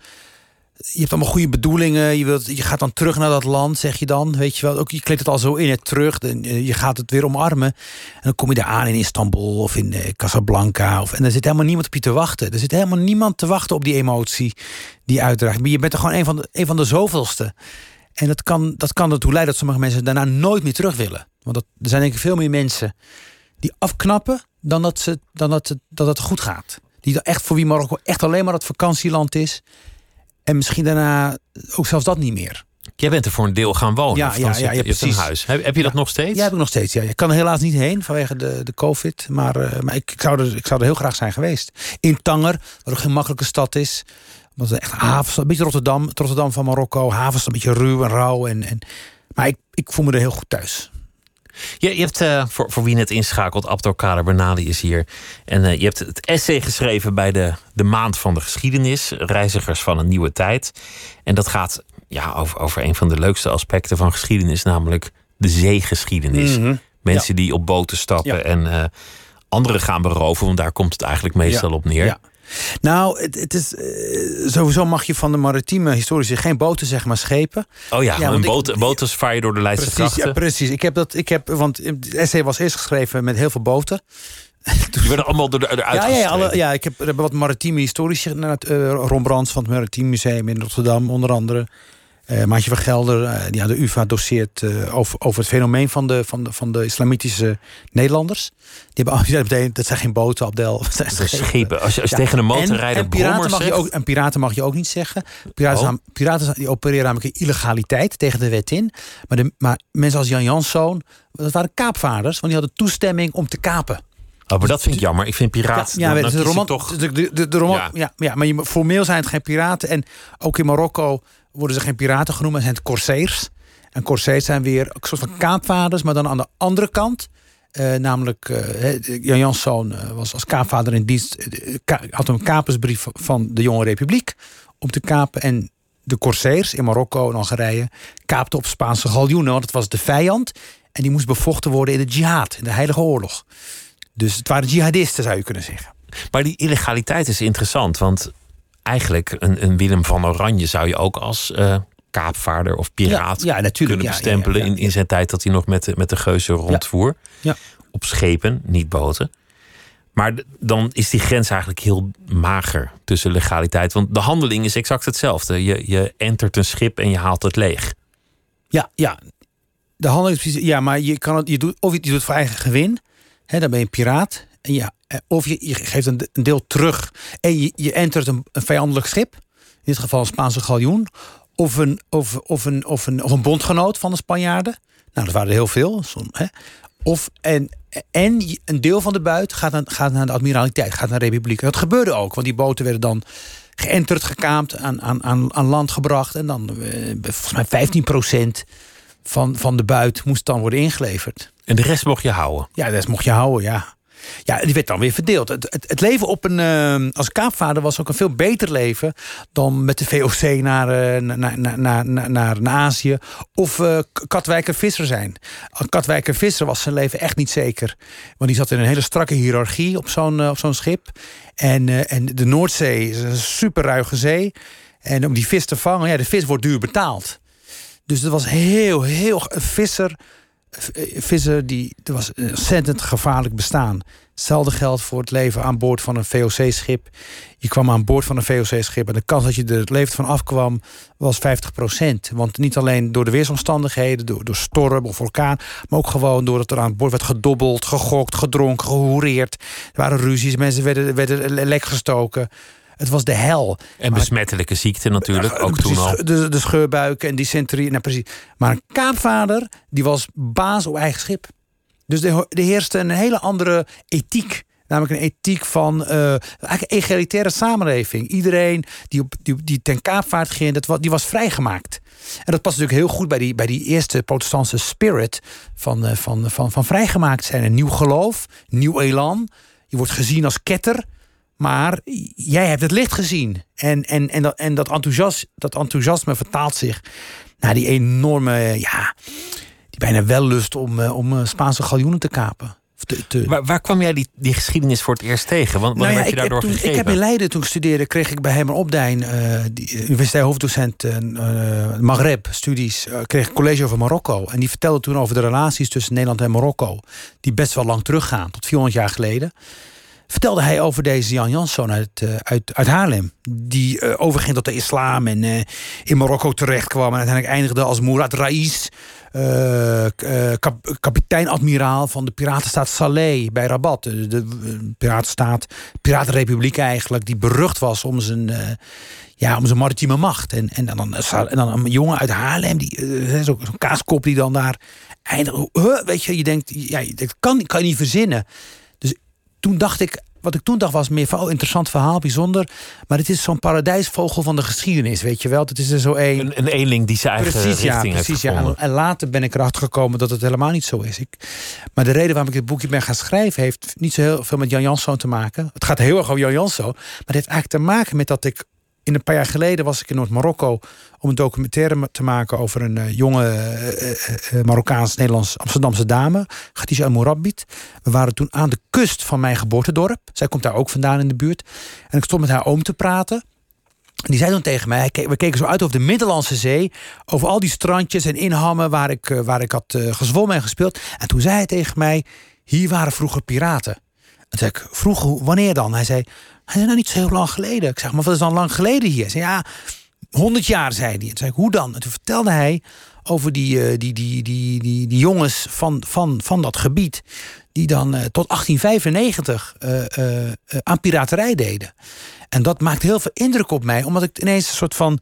Je hebt allemaal goede bedoelingen. Je, wilt, je gaat dan terug naar dat land, zeg je dan. Weet je wel. Ook, je kleedt het al zo in het terug. En je gaat het weer omarmen. En dan kom je daar aan in Istanbul of in Casablanca. Of, en er zit helemaal niemand op je te wachten. Er zit helemaal niemand te wachten op die emotie die uitdraagt. Maar je bent er gewoon een van de, een van de zoveelste. En dat kan, dat kan ertoe leiden dat sommige mensen daarna nooit meer terug willen. Want dat, er zijn denk ik veel meer mensen die afknappen dan dat, ze, dan dat, dat het goed gaat. Die echt voor wie Marokko echt alleen maar het vakantieland is. En misschien daarna ook zelfs dat niet meer. Jij bent er voor een deel gaan wonen. Ja, ja, ja, ja, precies. Een huis. Heb, heb je dat nog steeds? Ja, heb ik nog steeds. Ja. Ik kan er helaas niet heen vanwege de, de COVID. Maar, uh, maar ik, ik, zou er, ik zou er heel graag zijn geweest. In Tanger, wat ook geen makkelijke stad is. Want echt havens, een beetje Rotterdam, Rotterdam van Marokko. Havens een beetje ruw en rauw. En, en, maar ik, ik voel me er heel goed thuis. Je, je hebt, uh, voor, voor wie net inschakelt, Abdelkader Bernali is hier. En uh, je hebt het essay geschreven bij de, de Maand van de Geschiedenis. Reizigers van een nieuwe tijd. En dat gaat ja, over, over een van de leukste aspecten van geschiedenis. Namelijk de zeegeschiedenis. Mm -hmm. Mensen ja. die op boten stappen ja. en uh, anderen gaan beroven. Want daar komt het eigenlijk meestal op neer. Nou, het, het is, uh, sowieso mag je van de maritieme historici geen boten zeggen, maar schepen. Oh ja, ja een boot, boten vaar je door de Leidse precies. Ja, precies. Ik heb dat, ik heb, want het essay was eerst geschreven met heel veel boten. [LAUGHS] Die werden allemaal door de, ja, ja, alle, ja, ik heb, wat maritieme historici. Uh, Ron Brands van het Maritiem Museum in Rotterdam, onder andere. Uh, Maatje van Gelder, uh, die aan de UvA doseert uh, over, over het fenomeen van de, van de, van de islamitische Nederlanders. Die hebben [LAUGHS] meteen, dat zijn geen boten, Abdel. [LAUGHS] Dat zijn schepen. schepen. Als je, als je ja. tegen een motorrijder en, en piraten mag je ook En piraten mag je ook niet zeggen. Piraten, oh. piraten die opereren namelijk illegaliteit tegen de wet in. Maar, de, maar mensen als Jan Janszoon, dat waren kaapvaarders, want die hadden toestemming om te kapen. Oh, maar dat vind ik jammer. Ik vind piraten. Ja, ja dan, dan de, roman, toch. de, de, de, de roman, Ja. ja. Ja, maar je, formeel zijn het geen piraten. En ook in Marokko worden ze geen piraten genoemd, maar zijn het corsairs. En corsairs zijn weer een soort van kaapvaders, maar dan aan de andere kant. Eh, namelijk, eh, Jan Janszoon eh, was als kaapvader in dienst. had een kapersbrief van de Jonge Republiek om te kapen. En de corsairs in Marokko en Algerije kaapten op Spaanse galjoenen, want het was de vijand. En die moest bevochten worden in de jihad, in de Heilige Oorlog. Dus het waren jihadisten, zou je kunnen zeggen. Maar die illegaliteit is interessant. Want eigenlijk een, een Willem van Oranje zou je ook als eh, kaapvaarder of piraat Ja, kunnen bestempelen. ja. In, in zijn tijd dat hij nog met de, met de geuzen rondvoer. Ja. Op schepen, niet boten. Maar dan is die grens eigenlijk heel mager tussen legaliteit. Want de handeling is exact hetzelfde. Je, je entert een schip en je haalt het leeg. Ja, ja. De handel is precies. Ja, maar je kan het. Je doet, of je doet het voor eigen gewin. Hè, dan ben je een piraat. En ja, of je, je geeft een, deel terug. En je, je entert een, een vijandelijk schip. In dit geval een Spaanse galjoen. Of een, of, of, een, of, een, of een bondgenoot van de Spanjaarden. Nou, dat waren er heel veel. Som, hè. Of, en, en een deel van de buit gaat naar, gaat naar de admiraliteit, gaat naar de republiek. Dat gebeurde ook, want die boten werden dan geënterd, gekaapt, aan, aan, aan, aan land gebracht. En dan, eh, volgens mij 15% van, van de buit moest dan worden ingeleverd. En de rest mocht je houden. Ja, dat mocht je houden, ja. Ja, die werd dan weer verdeeld. Het, het, leven op een, eh, als kaapvader was ook een veel beter leven dan met de VOC naar, eh, naar, naar, naar, naar, naar, Azië. Of eh, Katwijker visser zijn. Katwijker visser was zijn leven echt niet zeker. Want die zat in een hele strakke hiërarchie op zo'n eh, op zo'n schip. En, eh, en de Noordzee is een super ruige zee. En om die vis te vangen, ja, de vis wordt duur betaald. Dus dat was heel, heel visser. Eh, Visser die, dat was ontzettend gevaarlijk bestaan. Hetzelfde geldt voor het leven aan boord van een VOC-schip. Je kwam aan boord van een VOC-schip en de kans dat je er het leven van afkwam was 50%. Want niet alleen door de weersomstandigheden, door, door storm of orkaan, maar ook gewoon doordat er aan boord werd gedobbeld, gegokt, gedronken, gehoereerd. Er waren ruzies, mensen werden, werden lek gestoken. Het was de hel. En Maar- besmettelijke ziekte natuurlijk, ook toen al. De, de scheurbuiken en dysenterie. Nou, precies. Maar een kaapvader, die was baas op eigen schip. Dus er er heerste een hele andere ethiek. Namelijk een ethiek van een egalitaire samenleving. Iedereen die, op, die, die ten kaapvaart ging, dat, die was vrijgemaakt. En dat past natuurlijk heel goed bij die, bij die eerste protestantse spirit van, eh, van, van, van vrijgemaakt zijn. Een nieuw geloof, nieuw elan. Je wordt gezien als ketter. Maar jij hebt het licht gezien. En, en, en, dat, en dat, enthousias, dat enthousiasme vertaalt zich naar die enorme, ja, die bijna wellust om, eh, om eh, Spaanse galjoenen te kapen. Of te- te- Waar, waar kwam jij die, die geschiedenis voor het eerst tegen? Want, nou ja, werd je daardoor toen, ik heb in Leiden toen ik studeerde, kreeg ik bij Herman Opdijn, eh die universitair hoofddocent uh, Maghreb studies, eh, kreeg ik college over Marokko. En die vertelde toen over de relaties tussen Nederland en Marokko, die best wel lang teruggaan, tot 400 jaar geleden. Vertelde hij over deze Jan Janszoon uit, eh, uit, uit Haarlem. Die eh, overging tot de islam en eh, in Marokko terecht kwam. En uiteindelijk eindigde als Mourad eh, kap- kapitein-admiraal van de piratenstaat Saleh bij Rabat. De, de piratenstaat, piratenrepubliek eigenlijk, die berucht was om zijn, ja, om zijn maritieme macht. En, en, dan, dan een jongen uit Haarlem, die, zo'n kaaskop die dan daar eindigt. Weet je, je denkt, ja, dat kan, kan je niet verzinnen. Toen dacht ik, wat ik toen dacht was meer van, oh, interessant verhaal, bijzonder. Maar het is zo'n paradijsvogel van de geschiedenis, weet je wel. Het is er zo één. Een, een eenling die zijn eigen Precies, ja, precies heeft ja. Gevonden. en later ben ik erachter gekomen dat het helemaal niet zo is. Ik, maar de reden waarom ik dit boekje ben gaan schrijven... heeft niet zo heel veel met Jan Janszoon te maken. Het gaat heel erg over Jan Janszoon. Maar het heeft eigenlijk te maken met dat ik... In een paar jaar geleden was ik in Noord-Marokko om een documentaire te maken over een eh, jonge eh, eh, eh, Marokkaans-Nederlands Amsterdamse dame, Khadija El Mourabit. We waren toen aan de kust van mijn geboortedorp. Zij komt daar ook vandaan in de buurt. En ik stond met haar oom te praten. En die zei toen tegen mij, we keken zo uit over de Middellandse Zee, over al die strandjes en inhammen waar ik, waar ik had gezwommen en gespeeld. En toen zei hij tegen mij, hier waren vroeger piraten. En toen zei ik, vroeger, wanneer dan? Hij zei, hij zei, nou niet zo heel lang geleden. Ik zeg, maar wat is dan lang geleden hier? Zei, ja, 100 jaar, zei hij. En zei ik, hoe dan? En toen vertelde hij over die, eh, die, die, die, die, die jongens van, van, van dat gebied... die dan eh, tot 1895 eh, eh, eh, aan piraterij deden. En dat maakt heel veel indruk op mij, omdat ik ineens een soort van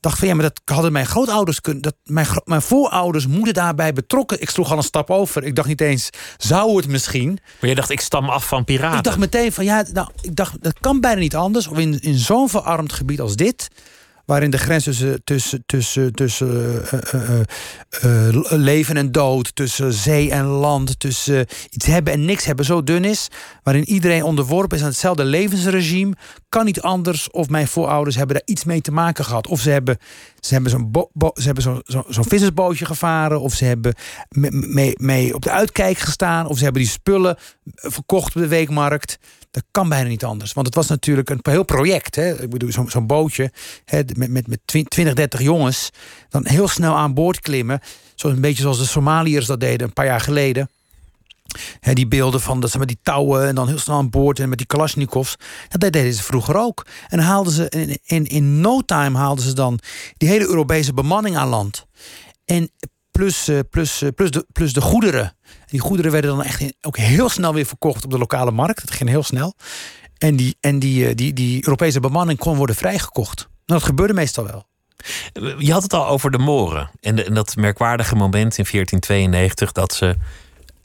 dacht van ja, maar dat hadden mijn grootouders kunnen. Dat, mijn, mijn voorouders moeten daarbij betrokken. Ik sloeg al een stap over. Ik dacht niet eens, zou het misschien. Maar je dacht, ik stam af van piraten. Ik dacht meteen van ja, nou, ik dacht, dat kan bijna niet anders. Of in, in zo'n verarmd gebied als dit waarin de grens tussen, tussen, tussen, tussen uh, uh, leven en dood, tussen zee en land, tussen iets hebben en niks hebben zo dun is, waarin iedereen onderworpen is aan hetzelfde levensregime, kan niet anders of mijn voorouders hebben daar iets mee te maken gehad. Of ze hebben, ze hebben zo'n ze hebben zo'n zo, zo vissersbootje gevaren, of ze hebben mee, mee op de uitkijk gestaan, of ze hebben die spullen verkocht op de weekmarkt. Dat kan bijna niet anders. Want het was natuurlijk een heel project. Hè? Ik bedoel, zo'n bootje hè, met, met, met 20, 30 jongens. Dan heel snel aan boord klimmen. Zoals een beetje zoals de Somaliërs dat deden een paar jaar geleden. He, die beelden van dat ze met die touwen en dan heel snel aan boord en met die Kalashnikovs. Dat deden ze vroeger ook. En haalden ze in, in, in no time haalden ze dan die hele Europese bemanning aan land. En plus, eh, plus, eh, plus, de, plus de goederen. Die goederen werden dan echt ook heel snel weer verkocht op de lokale markt. Dat ging heel snel. En die, en die, eh, die, die Europese bemanning kon worden vrijgekocht. Nou, dat gebeurde meestal wel. Je had het al over de Moren. En, en dat merkwaardige moment in 1492 dat ze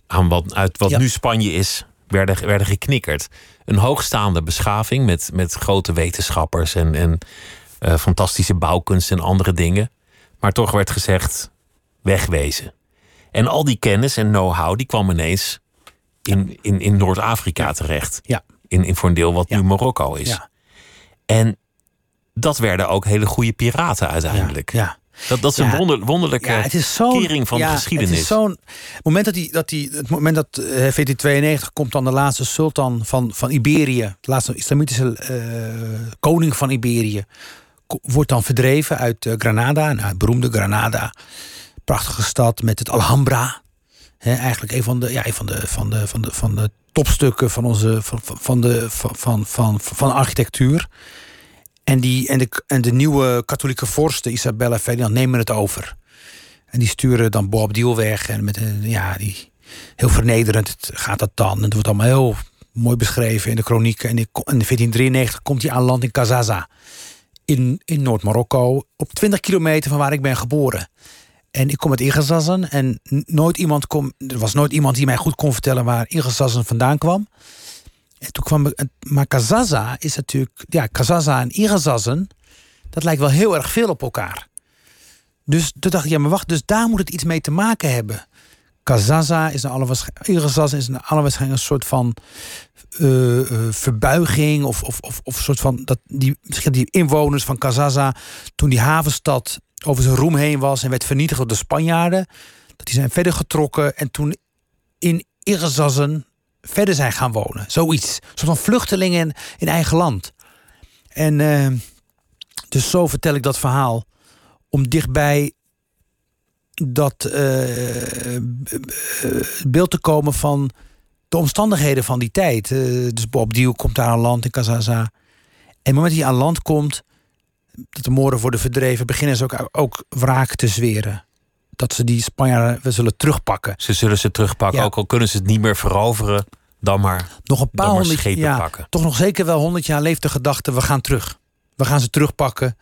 aan wat, uit wat nu Spanje is, werden, werden geknikkerd. Een hoogstaande beschaving met, met grote wetenschappers en, en fantastische bouwkunst en andere dingen. Maar toch werd gezegd: wegwezen. En al die kennis en know-how die kwam ineens in, in, in Noord-Afrika terecht. Ja. In, in voor een deel wat nu Marokko is. Ja. En dat werden ook hele goede piraten uiteindelijk. Ja. Dat, dat is een wonder, wonderlijke het is kering van de geschiedenis. Het is zo'n moment dat die, dat die, het moment dat uh, eh, 1492 komt dan de laatste sultan van, van Iberië, de laatste islamitische uh, koning van Iberië, wordt dan verdreven uit uh, Granada, nou, het beroemde Granada prachtige stad met het Alhambra. eigenlijk een van de, ja, een van de, van de, van de, van de topstukken van, onze, van, van, de, van, van, van, architectuur. En, die, en, de, en de nieuwe katholieke vorsten, Isabella Ferdinand, nemen het over. En die sturen dan Bob Diel weg. En met ja, die, heel vernederend gaat dat dan. En het wordt allemaal heel mooi beschreven in de kronieken. En in 1493 komt hij aan land in Kazaza. In, in Noord-Marokko, op 20 kilometer van waar ik ben geboren. En ik kom uit Igezassen en nooit iemand kom, er was nooit iemand die mij goed kon vertellen waar Igezassen vandaan kwam. En toen kwam maar Kazaza is natuurlijk, ja, Kazaza en Igezassen, dat lijkt wel heel erg veel op elkaar. Dus toen dacht ik, ja, maar wacht, dus daar moet het iets mee te maken hebben. Kazaza is een alle is een alle een soort van uh, uh, verbuiging of, of, of, of soort van dat die, misschien die inwoners van Kazaza toen die havenstad over zijn roem heen was en werd vernietigd door de Spanjaarden. Dat die zijn verder getrokken en toen in Irzazen verder zijn gaan wonen. Zoiets. Een soort van vluchtelingen in, eigen land. En uh, dus zo vertel ik dat verhaal. Om dichtbij dat uh, beeld te komen van de omstandigheden van die tijd. Dus Bob Diel komt daar aan land in Kazaza. En op het moment dat hij aan land komt, dat de Moren worden verdreven, beginnen ze ook, ook wraak te zweren. Dat ze die Spanjaarden we zullen terugpakken. Ze zullen ze terugpakken, ook al kunnen ze het niet meer veroveren, dan maar, nog een paar honderd schepen pakken. Toch nog zeker wel honderd jaar leeft de gedachte: we gaan terug. We gaan ze terugpakken.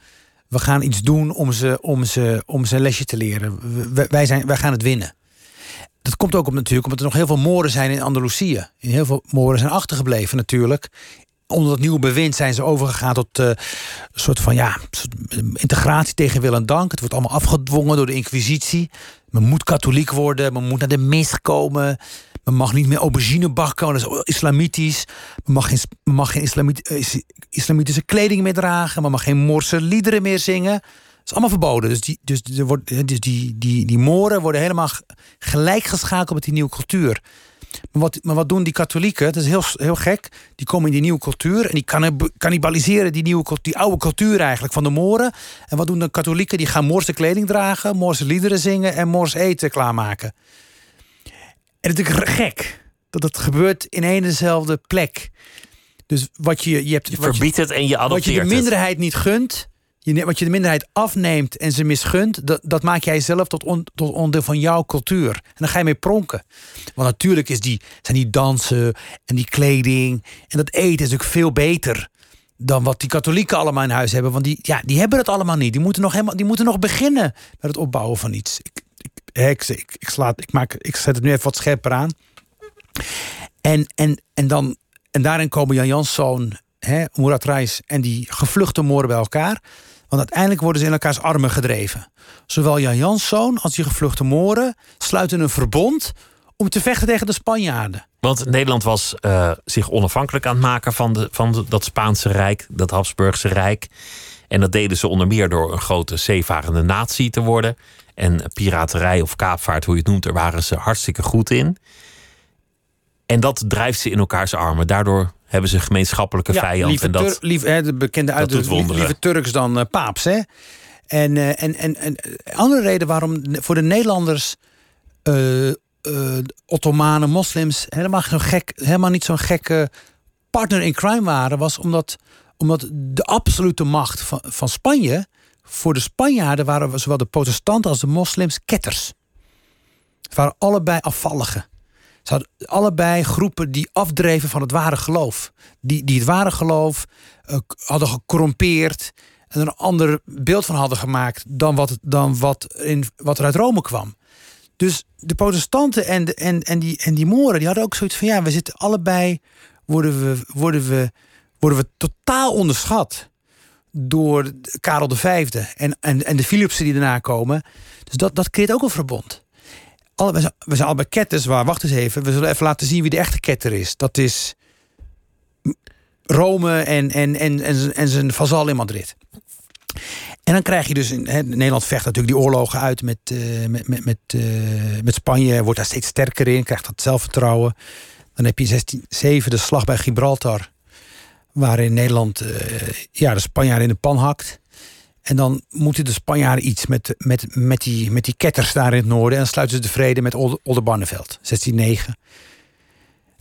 We gaan iets doen om ze, om ze, om ze een lesje te leren. Wij, zijn, wij gaan het winnen. Dat komt ook op natuurlijk omdat er nog heel veel moren zijn in Andalusië. Heel veel moren zijn achtergebleven natuurlijk onder dat nieuwe bewind zijn ze overgegaan tot uh, een soort van ja, integratie tegen wil en dank. Het wordt allemaal afgedwongen door de Inquisitie. Men moet katholiek worden, men moet naar de mis komen. Men mag niet meer aubergine bakken, dat is islamitisch. Men mag geen, mag geen eh, islamitische kleding meer dragen. Men mag geen Morse liederen meer zingen. Dat is allemaal verboden. Dus die, dus, er wordt, dus die, die, die moren worden helemaal gelijk geschakeld met die nieuwe cultuur. Maar wat, maar wat doen die katholieken? Dat is heel, heel gek. Die komen in die nieuwe cultuur en die cannibaliseren die, nieuwe, die oude cultuur eigenlijk van de Moren. En wat doen de katholieken? Die gaan Moorse kleding dragen, Moorse liederen zingen en Moors eten klaarmaken. En het is gek dat dat gebeurt in één en dezelfde plek. Dus wat je, je hebt. Je verbiedt het en je adopteert Wat je de minderheid niet gunt, je, wat je de minderheid afneemt en ze misgunt, dat, dat maak jij zelf tot, tot onderdeel van jouw cultuur. En dan ga je mee pronken. Want natuurlijk is die, zijn die dansen en die kleding en dat eten is natuurlijk veel beter dan wat die katholieken allemaal in huis hebben. Want die, ja, die hebben het allemaal niet. Die moeten nog, helemaal, die moeten nog beginnen met het opbouwen van iets. Ik, ik, ik, slaat, ik, maak, ik zet het nu even wat scherper aan. En, en, en, dan, en daarin komen Jan Janszoon, Murat Reis en die gevluchte moren bij elkaar. Want uiteindelijk worden ze in elkaars armen gedreven. Zowel Jan Janszoon als die gevluchte moren sluiten een verbond om te vechten tegen de Spanjaarden. Want Nederland was uh, zich onafhankelijk aan het maken van, de, van dat Spaanse Rijk, dat Habsburgse Rijk. En dat deden ze onder meer door een grote zeevarende natie te worden. En piraterij of kaapvaart, hoe je het noemt, daar waren ze hartstikke goed in. En dat drijft ze in elkaars armen. Daardoor hebben ze gemeenschappelijke ja, vijand. en dat, lief, hè, de bekende uitdrukking, liever Turks dan uh, paaps. Hè? En, uh, en, en, en andere reden waarom voor de Nederlanders uh, Ottomanen, moslims helemaal, zo gek, helemaal niet zo'n gekke partner in crime waren, was omdat, omdat de absolute macht van, van Spanje voor de Spanjaarden waren zowel de protestanten als de moslims ketters. Het waren allebei afvalligen. Ze hadden allebei groepen die afdreven van het ware geloof. Die, die het ware geloof uh, hadden gecorrompeerd. En er een ander beeld van hadden gemaakt dan wat, dan wat, in, wat er uit Rome kwam. Dus de protestanten en, de, en, en, die, en die moren, die hadden ook zoiets van... ja, we zitten allebei, worden we, worden we, worden we totaal onderschat door Karel V en, en, en de Philipsen die daarna komen. Dus dat, dat creëert ook een verbond. Alle, we, zijn, we zijn allebei ketters, waar wacht eens even. We zullen even laten zien wie de echte ketter is. Dat is Rome en, en, en, en, en zijn vazal in Madrid. En dan krijg je dus, in, Nederland vecht natuurlijk die oorlogen uit met, uh, met, met, met, uh, met Spanje, wordt daar steeds sterker in, krijgt dat zelfvertrouwen. Dan heb je in 1607 de slag bij Gibraltar waarin Nederland uh, ja, de Spanjaarden in de pan hakt. En dan moeten de Spanjaarden iets met, met, met, die, met die ketters daar in het noorden. En dan sluiten ze de vrede met Oldenbarneveld, 1609.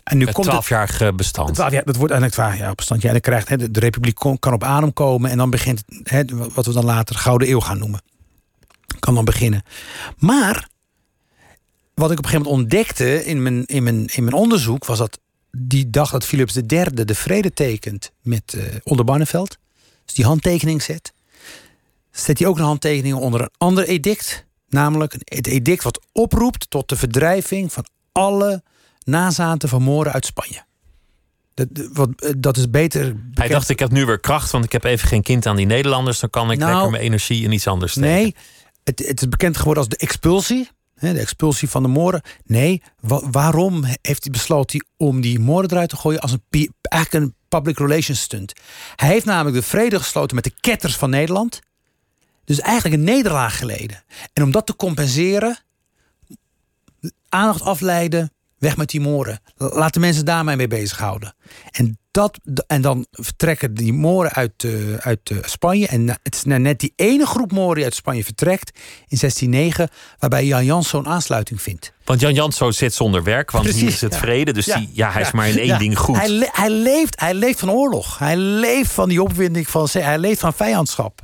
En nu het komt 12 bestand. ja, dat wordt eigenlijk 12 jaar bestand. Ja, dan krijgt he, de, Republiek kan op adem komen. En dan begint he, wat we dan later Gouden Eeuw gaan noemen. Kan dan beginnen. Maar wat ik op een gegeven moment ontdekte in mijn, in mijn, in mijn onderzoek was dat die dag dat Philips III de vrede tekent met uh, Oldenbarneveld, dus die handtekening zet, zet hij ook een handtekening onder een ander edict, namelijk het edict wat oproept tot de verdrijving van alle nazaten van Moren uit Spanje. Dat, wat, eh, dat is beter. Hij dacht: ik heb nu weer kracht, want ik heb even geen kind aan die Nederlanders. Dan kan ik nou, lekker mijn energie in iets anders steken. Nee, het, het is bekend geworden als de expulsie de expulsie van de moren. Nee, waarom heeft hij besloten om die moren eruit te gooien als een, eigenlijk een public relations stunt? Hij heeft namelijk de vrede gesloten met de ketters van Nederland. Dus eigenlijk een nederlaag geleden. En om dat te compenseren, aandacht afleiden, weg met die moren. Laat de mensen daarmee mee bezighouden. En dat, en dan vertrekken die Moren uit, uh, uit uh, Spanje. En het is net die ene groep Moren die uit Spanje vertrekt in 1609, waarbij Jan Jans zo'n aansluiting vindt. Want Jan Janso zit zonder werk, want Precies, hier is het vrede. Dus ja, die, ja, hij is maar in één ding goed. Hij, hij, leeft, hij leeft van oorlog. Hij leeft van die opwinding van hij leeft van vijandschap.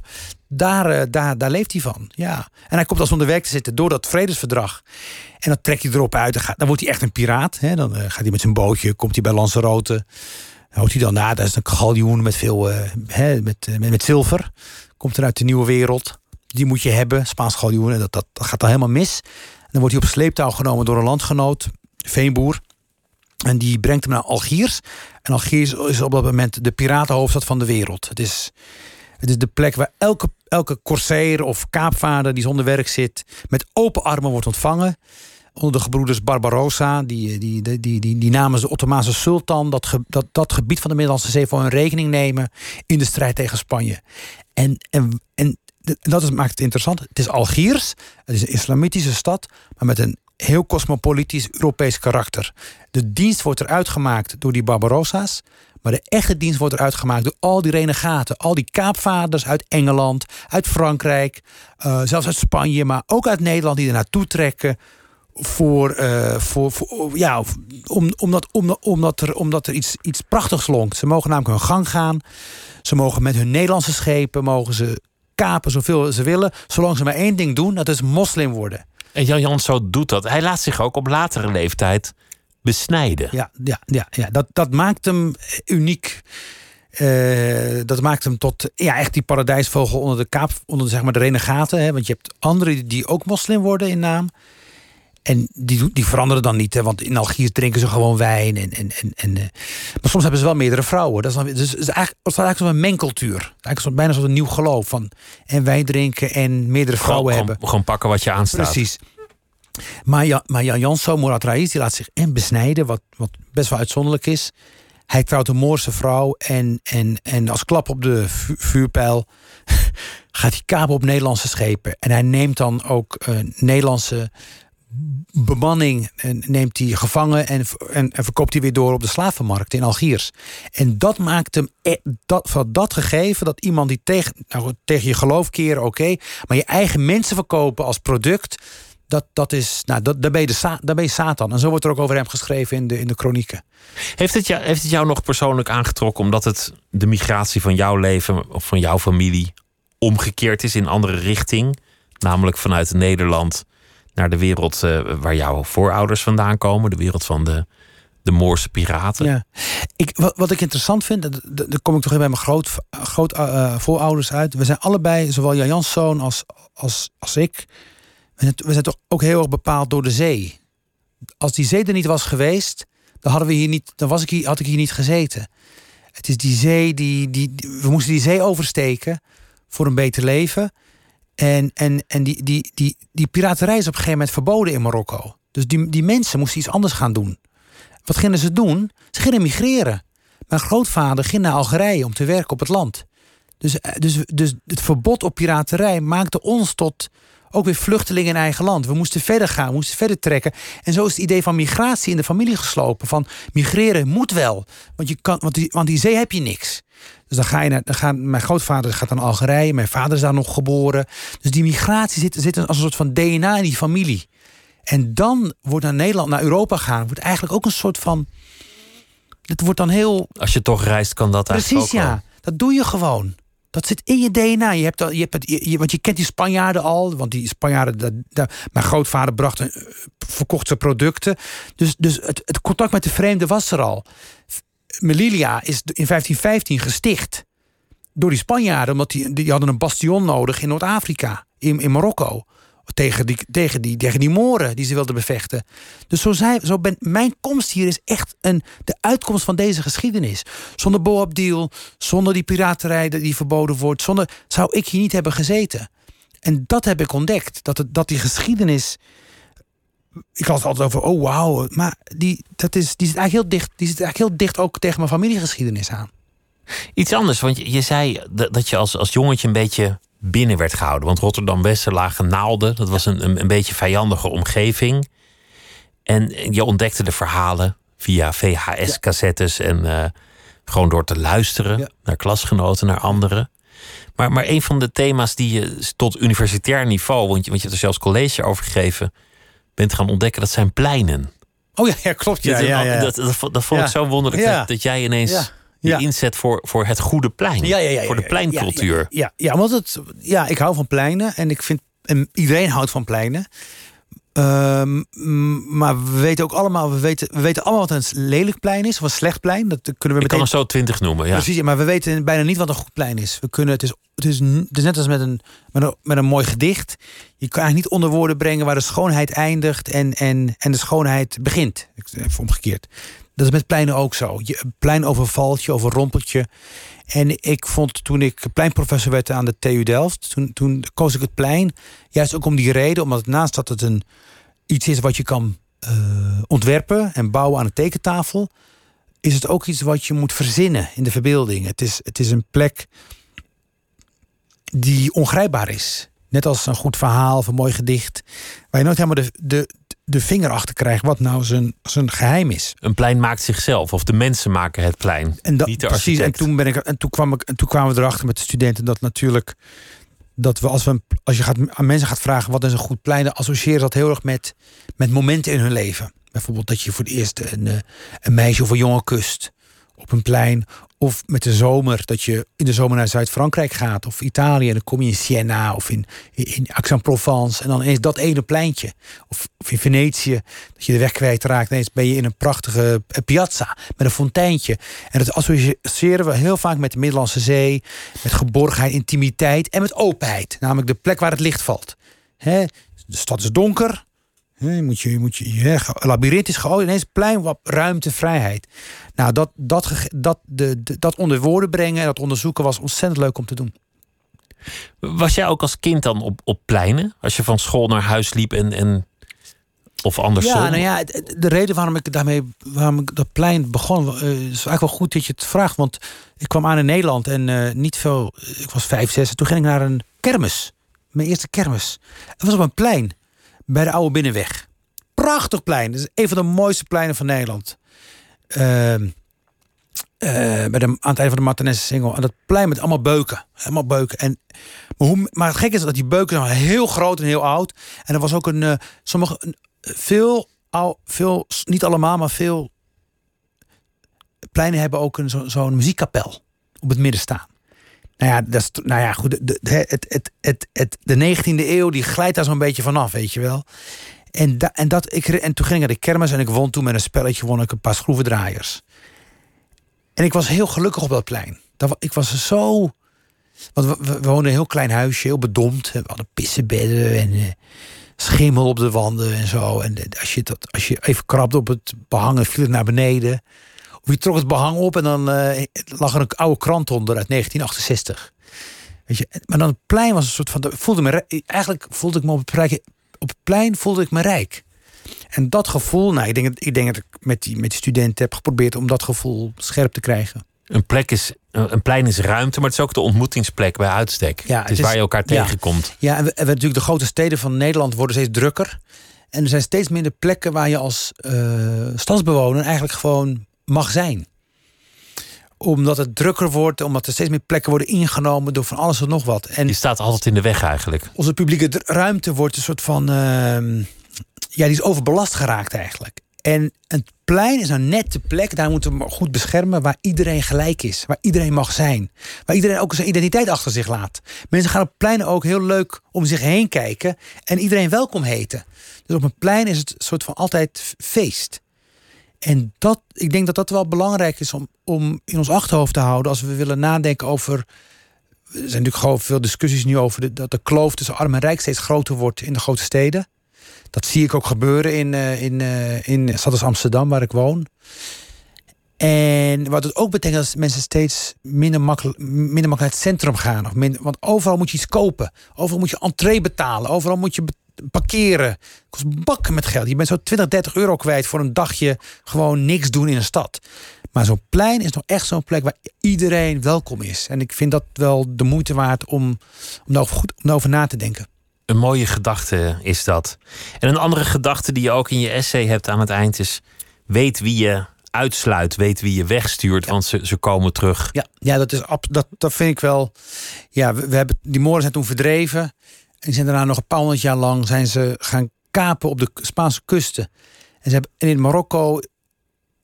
Daar, uh, daar, daar leeft hij van. Ja. En hij komt als onder te zitten door dat vredesverdrag. En dan trekt hij erop uit. Dan, wordt hij echt een piraat. Hè? Dan gaat hij met zijn bootje, komt hij bij Lanzarote houdt hij dan na. Dat is een galjoen met veel uh, hè, met, met, zilver. Komt er uit de nieuwe wereld. Die moet je hebben, Spaans galjoen. Dat, dat, dat gaat dan helemaal mis. En dan wordt hij op sleeptouw genomen door een landgenoot, Veenboer. En die brengt hem naar Algiers. En Algiers is op dat moment de piratenhoofdstad van de wereld. Het is, het is de plek waar elke, elke corsair of kaapvaarder die zonder werk zit... met open armen wordt ontvangen onder de gebroeders Barbarossa. Die, die, die, die, die, die namens de Ottomaanse sultan dat, dat, dat gebied van de Middellandse Zee voor hun rekening nemen in de strijd tegen Spanje. En, en, en dat is, maakt het interessant. Het is Algiers, het is een islamitische stad, maar met een heel cosmopolitisch Europees karakter. De dienst wordt eruit gemaakt door die Barbarossa's. Maar de echte dienst wordt eruit gemaakt door al die renegaten. Al die kaapvaders uit Engeland, uit Frankrijk, uh, zelfs uit Spanje, maar ook uit Nederland die er naartoe trekken voor, voor, voor, ja, om, omdat, om, omdat er, omdat er iets, iets prachtigs lonkt. Ze mogen namelijk hun gang gaan. Ze mogen met hun Nederlandse schepen mogen ze kapen zoveel ze willen. Zolang ze maar één ding doen, dat is moslim worden. En Jan Janso doet dat. Hij laat zich ook op latere leeftijd besnijden. Ja, ja, ja, ja. Dat, dat maakt hem uniek. Eh, dat maakt hem tot ja, echt die paradijsvogel onder de kaap, onder zeg maar, de renegaten. Hè? Want je hebt anderen die ook moslim worden in naam. En die, die veranderen dan niet, hè? want in Algiers drinken ze gewoon wijn. En, en, en, en, eh, maar soms hebben ze wel meerdere vrouwen. Dat is, dan, dus het is eigenlijk, het is eigenlijk zo'n mengeltuur. Eigenlijk zo, bijna zo'n nieuw geloof. Van, en wijn drinken en meerdere vrouwen gewoon, hebben. Gewoon pakken wat je aanstaat. Precies. Maar, ja, maar Jan Janso, Murat die laat zich en besnijden, wat, wat best wel uitzonderlijk is. Hij trouwt een Moorse vrouw en, en, en als klap op de vuurpijl [LAUGHS] gaat hij kapen op Nederlandse schepen. En hij neemt dan ook uh, Nederlandse bemanning en neemt hij gevangen en, en, en, verkoopt hij weer door op de slavenmarkt in Algiers. En dat maakt hem, e, dat, van dat gegeven, dat iemand die tegen, nou, tegen je geloof keren, oké, maar je eigen mensen verkopen als product, dat, dat is, nou, dat, daar, ben je de, daar ben je Satan. En zo wordt er ook over hem geschreven in de, in de kronieken. Heeft het, jou, heeft het jou nog persoonlijk aangetrokken omdat het de migratie van jouw leven of van jouw familie omgekeerd is in een andere richting? Namelijk vanuit Nederland naar de wereld uh, waar jouw voorouders vandaan komen, de wereld van de, de Moorse piraten. Ja. Ik, wat, wat ik interessant vind, daar kom ik toch bij mijn groot, groot uh, voorouders uit. We zijn allebei, zowel Jan Jans zoon als, als, als ik, we zijn, toch ook heel erg bepaald door de zee. Als die zee er niet was geweest, dan, hadden we hier niet, dan was ik hier, had ik hier niet gezeten. Het is die zee, die, die, we moesten die zee oversteken voor een beter leven. En, en, en die, die, die, die piraterij is op een gegeven moment verboden in Marokko. Dus die, die mensen moesten iets anders gaan doen. Wat gingen ze doen? Ze gingen migreren. Mijn grootvader ging naar Algerije om te werken op het land. Dus, dus, dus het verbod op piraterij maakte ons tot ook weer vluchtelingen in eigen land. We moesten verder gaan, we moesten verder trekken. En zo is het idee van migratie in de familie geslopen. Van migreren moet wel, want, je kan, want, die, want die zee heb je niks. Dus dan ga je naar, dan gaan, mijn grootvader gaat naar Algerije, mijn vader is daar nog geboren. Dus die migratie zit, zit als een soort van DNA in die familie. En dan wordt naar Nederland, naar Europa gaan, wordt eigenlijk ook een soort van. Het wordt dan heel. Als je toch reist, kan dat eigenlijk Precies, ja. Dat doe je gewoon. Dat zit in je DNA. Je hebt, je hebt het, want je kent die Spanjaarden al. Want die Spanjaarden, dat, dat, mijn grootvader bracht een, verkocht zijn producten. Dus, dus het, het contact met de vreemde was er al. Melilia is in 1515 gesticht door die Spanjaarden, omdat die, die hadden een bastion nodig in Noord-Afrika, in, in Marokko. Tegen die, tegen, die, tegen die Moren die ze wilden bevechten. Dus zo, zei, zo ben, mijn komst hier is echt een, de uitkomst van deze geschiedenis. Zonder Boabdil, zonder die piraterij die verboden wordt, zonder, zou ik hier niet hebben gezeten. En dat heb ik ontdekt. Dat, het, dat die geschiedenis. Ik had het altijd over, oh wauw. Maar die, dat is, die, zit eigenlijk heel dicht, die zit eigenlijk heel dicht ook tegen mijn familiegeschiedenis aan. Iets anders, want je, je zei dat je als, als jongetje een beetje binnen werd gehouden. Want Rotterdam-Westen lagen naalden. Dat was een, een, een beetje vijandige omgeving. En je ontdekte de verhalen via VHS-cassettes en uh, gewoon door te luisteren ja. naar klasgenoten, naar anderen. Maar, maar een van de thema's die je tot universitair niveau, want je, want je hebt er zelfs college over gegeven, bent gaan ontdekken, dat zijn pleinen. Oh ja, ja klopt. Ja, dat, ja, ja. Dat, dat, dat, vond ik zo wonderlijk dat, dat jij ineens je ja. inzet voor, voor het goede plein. Ja, ja, ja, voor de pleincultuur. Ja, ja, want het, ja, ik hou van pleinen en ik vind en iedereen houdt van pleinen. Um, maar we weten ook allemaal, we weten, we weten allemaal wat een lelijk plein is of een slecht plein. Dat kunnen we ik meteen... kan er zo twintig noemen. Ja. Precies, maar we weten bijna niet wat een goed plein is. We kunnen, het, is, het, is, het is net als met een, met een, met een mooi gedicht. Je kan eigenlijk niet onder woorden brengen waar de schoonheid eindigt en, en, en de schoonheid begint. Even omgekeerd. Dat is met pleinen ook zo. Plein overvalt je, overrompelt je. En ik vond toen ik pleinprofessor werd aan de TU Delft, toen, toen koos ik het plein. Juist ook om die reden, omdat naast dat het een, iets is wat je kan uh, ontwerpen en bouwen aan de tekentafel, is het ook iets wat je moet verzinnen in de verbeelding. Het is, het is een plek die ongrijpbaar is. Net als een goed verhaal of een mooi gedicht. Waar je nooit helemaal de, de, de vinger achter krijgt wat nou zijn, zijn geheim is. Een plein maakt zichzelf, of de mensen maken het plein. En dat, niet de precies, en toen, ben ik, en, toen kwam ik, en toen kwamen we erachter met de studenten dat natuurlijk. Dat we als, we, als je gaat, aan mensen gaat vragen wat is een goed plein, dan associëren dat heel erg met, met momenten in hun leven. Bijvoorbeeld dat je voor het eerst een, een meisje of een jongen kust op een plein. Of met de zomer, dat je in de zomer naar Zuid-Frankrijk gaat. Of Italië, en dan kom je in Siena of in, in Aix-en-Provence. En dan eens dat ene pleintje. Of, of, in Venetië, dat je de weg kwijtraakt. Ineens ben je in een prachtige eh, piazza met een fonteintje. En dat associëren we heel vaak met de Middellandse Zee. Met geborgenheid, intimiteit en met openheid. Namelijk de plek waar het licht valt. He, de stad is donker, je moet je, je, moet je, je labyrint is gewoon ineens plein wat ruimte, vrijheid. Nou, dat, dat, dat, de, dat onder woorden brengen en dat onderzoeken was ontzettend leuk om te doen. Was jij ook als kind dan op, op pleinen? Als je van school naar huis liep en, en of andersom? Ja, nou ja, de reden waarom ik daarmee, waarom ik dat plein begon, uh, is eigenlijk wel goed dat je het vraagt. Want ik kwam aan in Nederland en uh, niet veel, ik was vijf, zes. En toen ging ik naar een kermis. Mijn eerste kermis. Het was op een plein bij de Oude Binnenweg. Prachtig plein. Dat is een van de mooiste pleinen van Nederland. Bij de, aan het einde van de Martinesse single. En dat plein met allemaal beuken. Helemaal beuken. En, maar, hoe, maar het gekke is dat die beuken zijn heel groot en heel oud. En er was ook een... Uh, sommige, een, veel, al, veel, niet allemaal, maar veel pleinen hebben ook zo'n zo muziekkapel op het midden staan. Nou ja, dat is, nou ja goed. De, het, het, het, het, de 19e eeuw die glijdt daar zo'n beetje vanaf, weet je wel. En, da, en, dat, ik, en toen ging ik naar de kermis en ik won toen met een spelletje won ik een paar schroevendraaiers. En ik was heel gelukkig op dat plein. Dat, ik was zo. Want we, we, woonden een heel klein huisje, heel bedompt. We hadden pissenbedden en uh, schimmel op de wanden en zo. En als je, dat, als je even krabde op het behangen, viel het naar beneden. Je trok het behang op en dan uh, lag er een oude krant onder uit 1968. Weet je, maar dan het plein was een soort van. Voelde me, eigenlijk voelde ik me op het, plein, op het plein voelde ik me rijk. En dat gevoel, nou, ik denk, ik denk dat ik met die, met die studenten heb geprobeerd om dat gevoel scherp te krijgen. Een plek is, een plein is ruimte, maar het is ook de ontmoetingsplek bij uitstek. Ja, het, is, waar je elkaar tegenkomt. Ja, en we, we, natuurlijk de grote steden van Nederland worden steeds drukker. En er zijn steeds minder plekken waar je als uh, stadsbewoner eigenlijk gewoon mag zijn. Omdat het drukker wordt, omdat er steeds meer plekken worden ingenomen door van alles en nog wat. En die staat altijd in de weg eigenlijk. Onze publieke ruimte wordt een soort van. Uh, ja, die is overbelast geraakt eigenlijk. En het plein is nou net de plek, daar moeten we goed beschermen, waar iedereen gelijk is. Waar iedereen mag zijn. Waar iedereen ook zijn identiteit achter zich laat. Mensen gaan op pleinen ook heel leuk om zich heen kijken en iedereen welkom heten. Dus op een plein is het soort van altijd feest. En dat, ik denk dat dat wel belangrijk is om, om in ons achterhoofd te houden als we willen nadenken over. Er zijn natuurlijk gewoon veel discussies nu over dat de kloof tussen arm en rijk steeds groter wordt in de grote steden. Dat zie ik ook gebeuren in, uh, in, uh, in stad Amsterdam, waar ik woon. En wat het ook betekent dat mensen steeds minder makkelijk, minder makkelijk naar het centrum gaan. Of minder, want overal moet je iets kopen. Overal moet je entree betalen. Overal moet je parkeren. kost bakken met geld. Je bent zo 20, 30 euro kwijt voor een dagje gewoon niks doen in een stad. Maar zo'n plein is nog echt zo'n plek waar iedereen welkom is. En ik vind dat wel de moeite waard om, om, daarover, goed, om daarover na te denken. Een mooie gedachte is dat. En een andere gedachte die je ook in je essay hebt aan het eind is: weet wie je uitsluit, weet wie je wegstuurt, want ze, ze komen terug. Ja, ja dat, is, dat, dat vind ik wel. Ja, we, we hebben, die Moren zijn toen verdreven. En zijn daarna nog een paar honderd jaar lang zijn ze gaan kapen op de Spaanse kusten. En, ze hebben, en in Marokko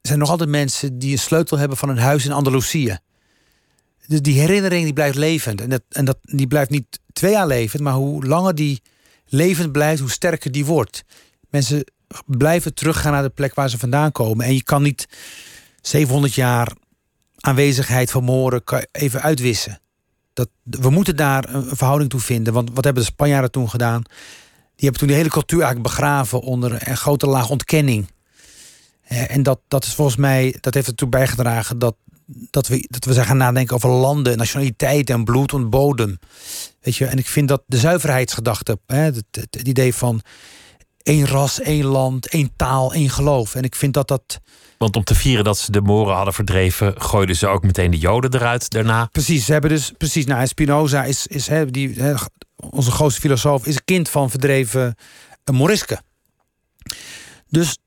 zijn nog altijd mensen die een sleutel hebben van een huis in Andalusië. Dus die herinnering die blijft levend. En, dat, en dat, die blijft niet twee jaar levend, maar hoe langer die levend blijft, hoe sterker die wordt. Mensen blijven teruggaan naar de plek waar ze vandaan komen. En je kan niet 700 jaar aanwezigheid van Moren even uitwissen dat, we moeten daar een verhouding toe vinden. Want wat hebben de Spanjaarden toen gedaan? Die hebben toen de hele cultuur eigenlijk begraven onder een grote laag ontkenning. En dat, dat is volgens mij, dat heeft ertoe bijgedragen dat, dat, we, dat we zijn gaan nadenken over landen, nationaliteit en bloed en bodem. Weet je, en ik vind dat de zuiverheidsgedachte, hè, het idee van één ras, één land, één taal, één geloof. En ik vind dat dat want om te vieren dat ze de Moren hadden verdreven, gooiden ze ook meteen de Joden eruit daarna. Precies, ze hebben dus precies. Nou, Spinoza is, is hè, die, onze grootste filosoof, is kind van verdreven uh, Morisken. Dus,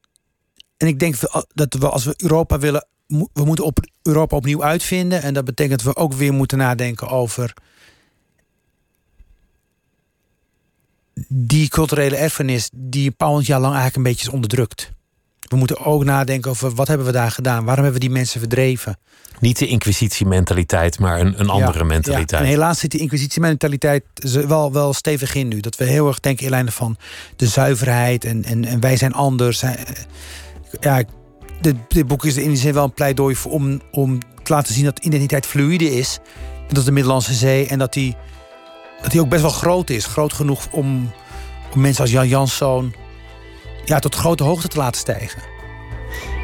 en ik denk dat we als we Europa willen, we moeten op Europa opnieuw uitvinden. En dat betekent dat we ook weer moeten nadenken over die culturele erfenis die een paar jaar lang eigenlijk een beetje is onderdrukt. We moeten ook nadenken over wat hebben we daar gedaan? Waarom hebben we die mensen verdreven? Niet de inquisitiementaliteit, maar een, een andere Ja, mentaliteit. Ja. En helaas zit die inquisitiementaliteit wel, wel stevig in nu. Dat we heel erg denken in lijnen van de zuiverheid en, en, en wij zijn anders. Eh, Ja, dit, dit boek is in die zin wel een pleidooi voor, om, om te laten zien dat identiteit fluïde is. En dat de Middellandse Zee en dat die, dat die ook best wel groot is. Groot genoeg om, om mensen als Jan Janszoon ja, tot grote hoogte te laten stijgen.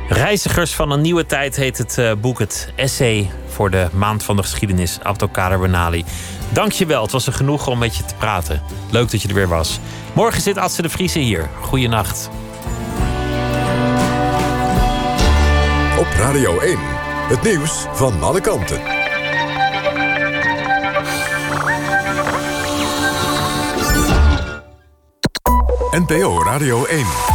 Reizigers van een nieuwe tijd heet het eh, boek. Het essay voor de Maand van de Geschiedenis. Abdelkader Benali. Dank je wel. Het was er genoeg om met je te praten. Leuk dat je er weer was. Morgen zit Adse de Vriese hier. Goeienacht. Op Radio 1. Het nieuws van alle kanten. NPO Radio 1.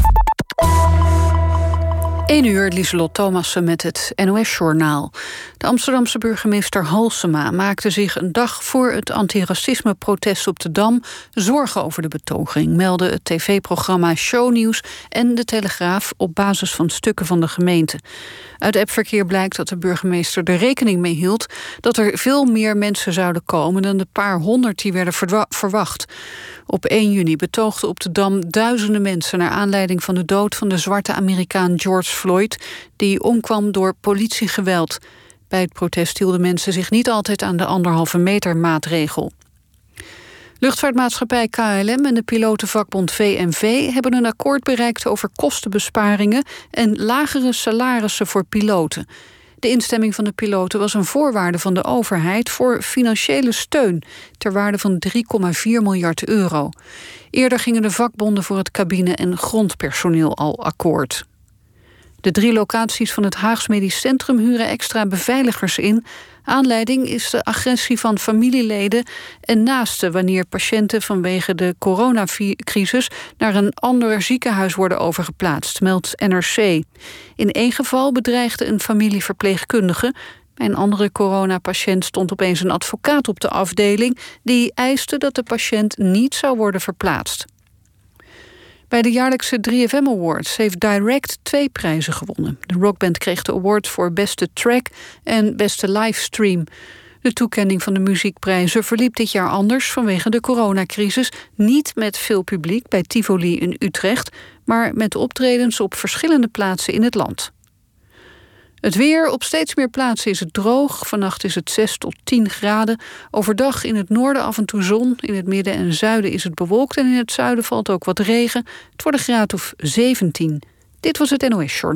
1 uur, Lieselot Thomassen met het NOS-journaal. De Amsterdamse burgemeester Halsema maakte zich een dag voor het antiracisme-protest op de Dam zorgen over de betoging, melden het tv-programma Shownieuws en de Telegraaf op basis van stukken van de gemeente. Uit appverkeer blijkt dat de burgemeester er rekening mee hield dat er veel meer mensen zouden komen dan de paar honderd die werden verwacht. Op 1 juni betoogden op de Dam duizenden mensen naar aanleiding van de dood van de zwarte Amerikaan George Floyd, die omkwam door politiegeweld. Bij het protest hielden mensen zich niet altijd aan de anderhalve meter maatregel. Luchtvaartmaatschappij KLM en de pilotenvakbond VNV hebben een akkoord bereikt over kostenbesparingen en lagere salarissen voor piloten. De instemming van de piloten was een voorwaarde van de overheid voor financiële steun ter waarde van 3,4 miljard euro. Eerder gingen de vakbonden voor het cabine- en grondpersoneel al akkoord. De drie locaties van het Haags Medisch Centrum huren extra beveiligers in. Aanleiding is de agressie van familieleden en naasten wanneer patiënten vanwege de coronacrisis naar een ander ziekenhuis worden overgeplaatst, meldt NRC. In één geval bedreigde een familieverpleegkundige. Bij een andere coronapatiënt stond opeens een advocaat op de afdeling die eiste dat de patiënt niet zou worden verplaatst. Bij de jaarlijkse 3FM Awards heeft Direct twee prijzen gewonnen. De rockband kreeg de award voor beste track en beste livestream. De toekenning van de muziekprijzen verliep dit jaar anders vanwege de coronacrisis. Niet met veel publiek bij Tivoli in Utrecht, maar met optredens op verschillende plaatsen in het land. Het weer. Op steeds meer plaatsen is het droog. Vannacht is het 6 tot 10 graden. Overdag in het noorden af en toe zon. In het midden en zuiden is het bewolkt. En in het zuiden valt ook wat regen. Het wordt een graad of 17. Dit was het NOS Journal.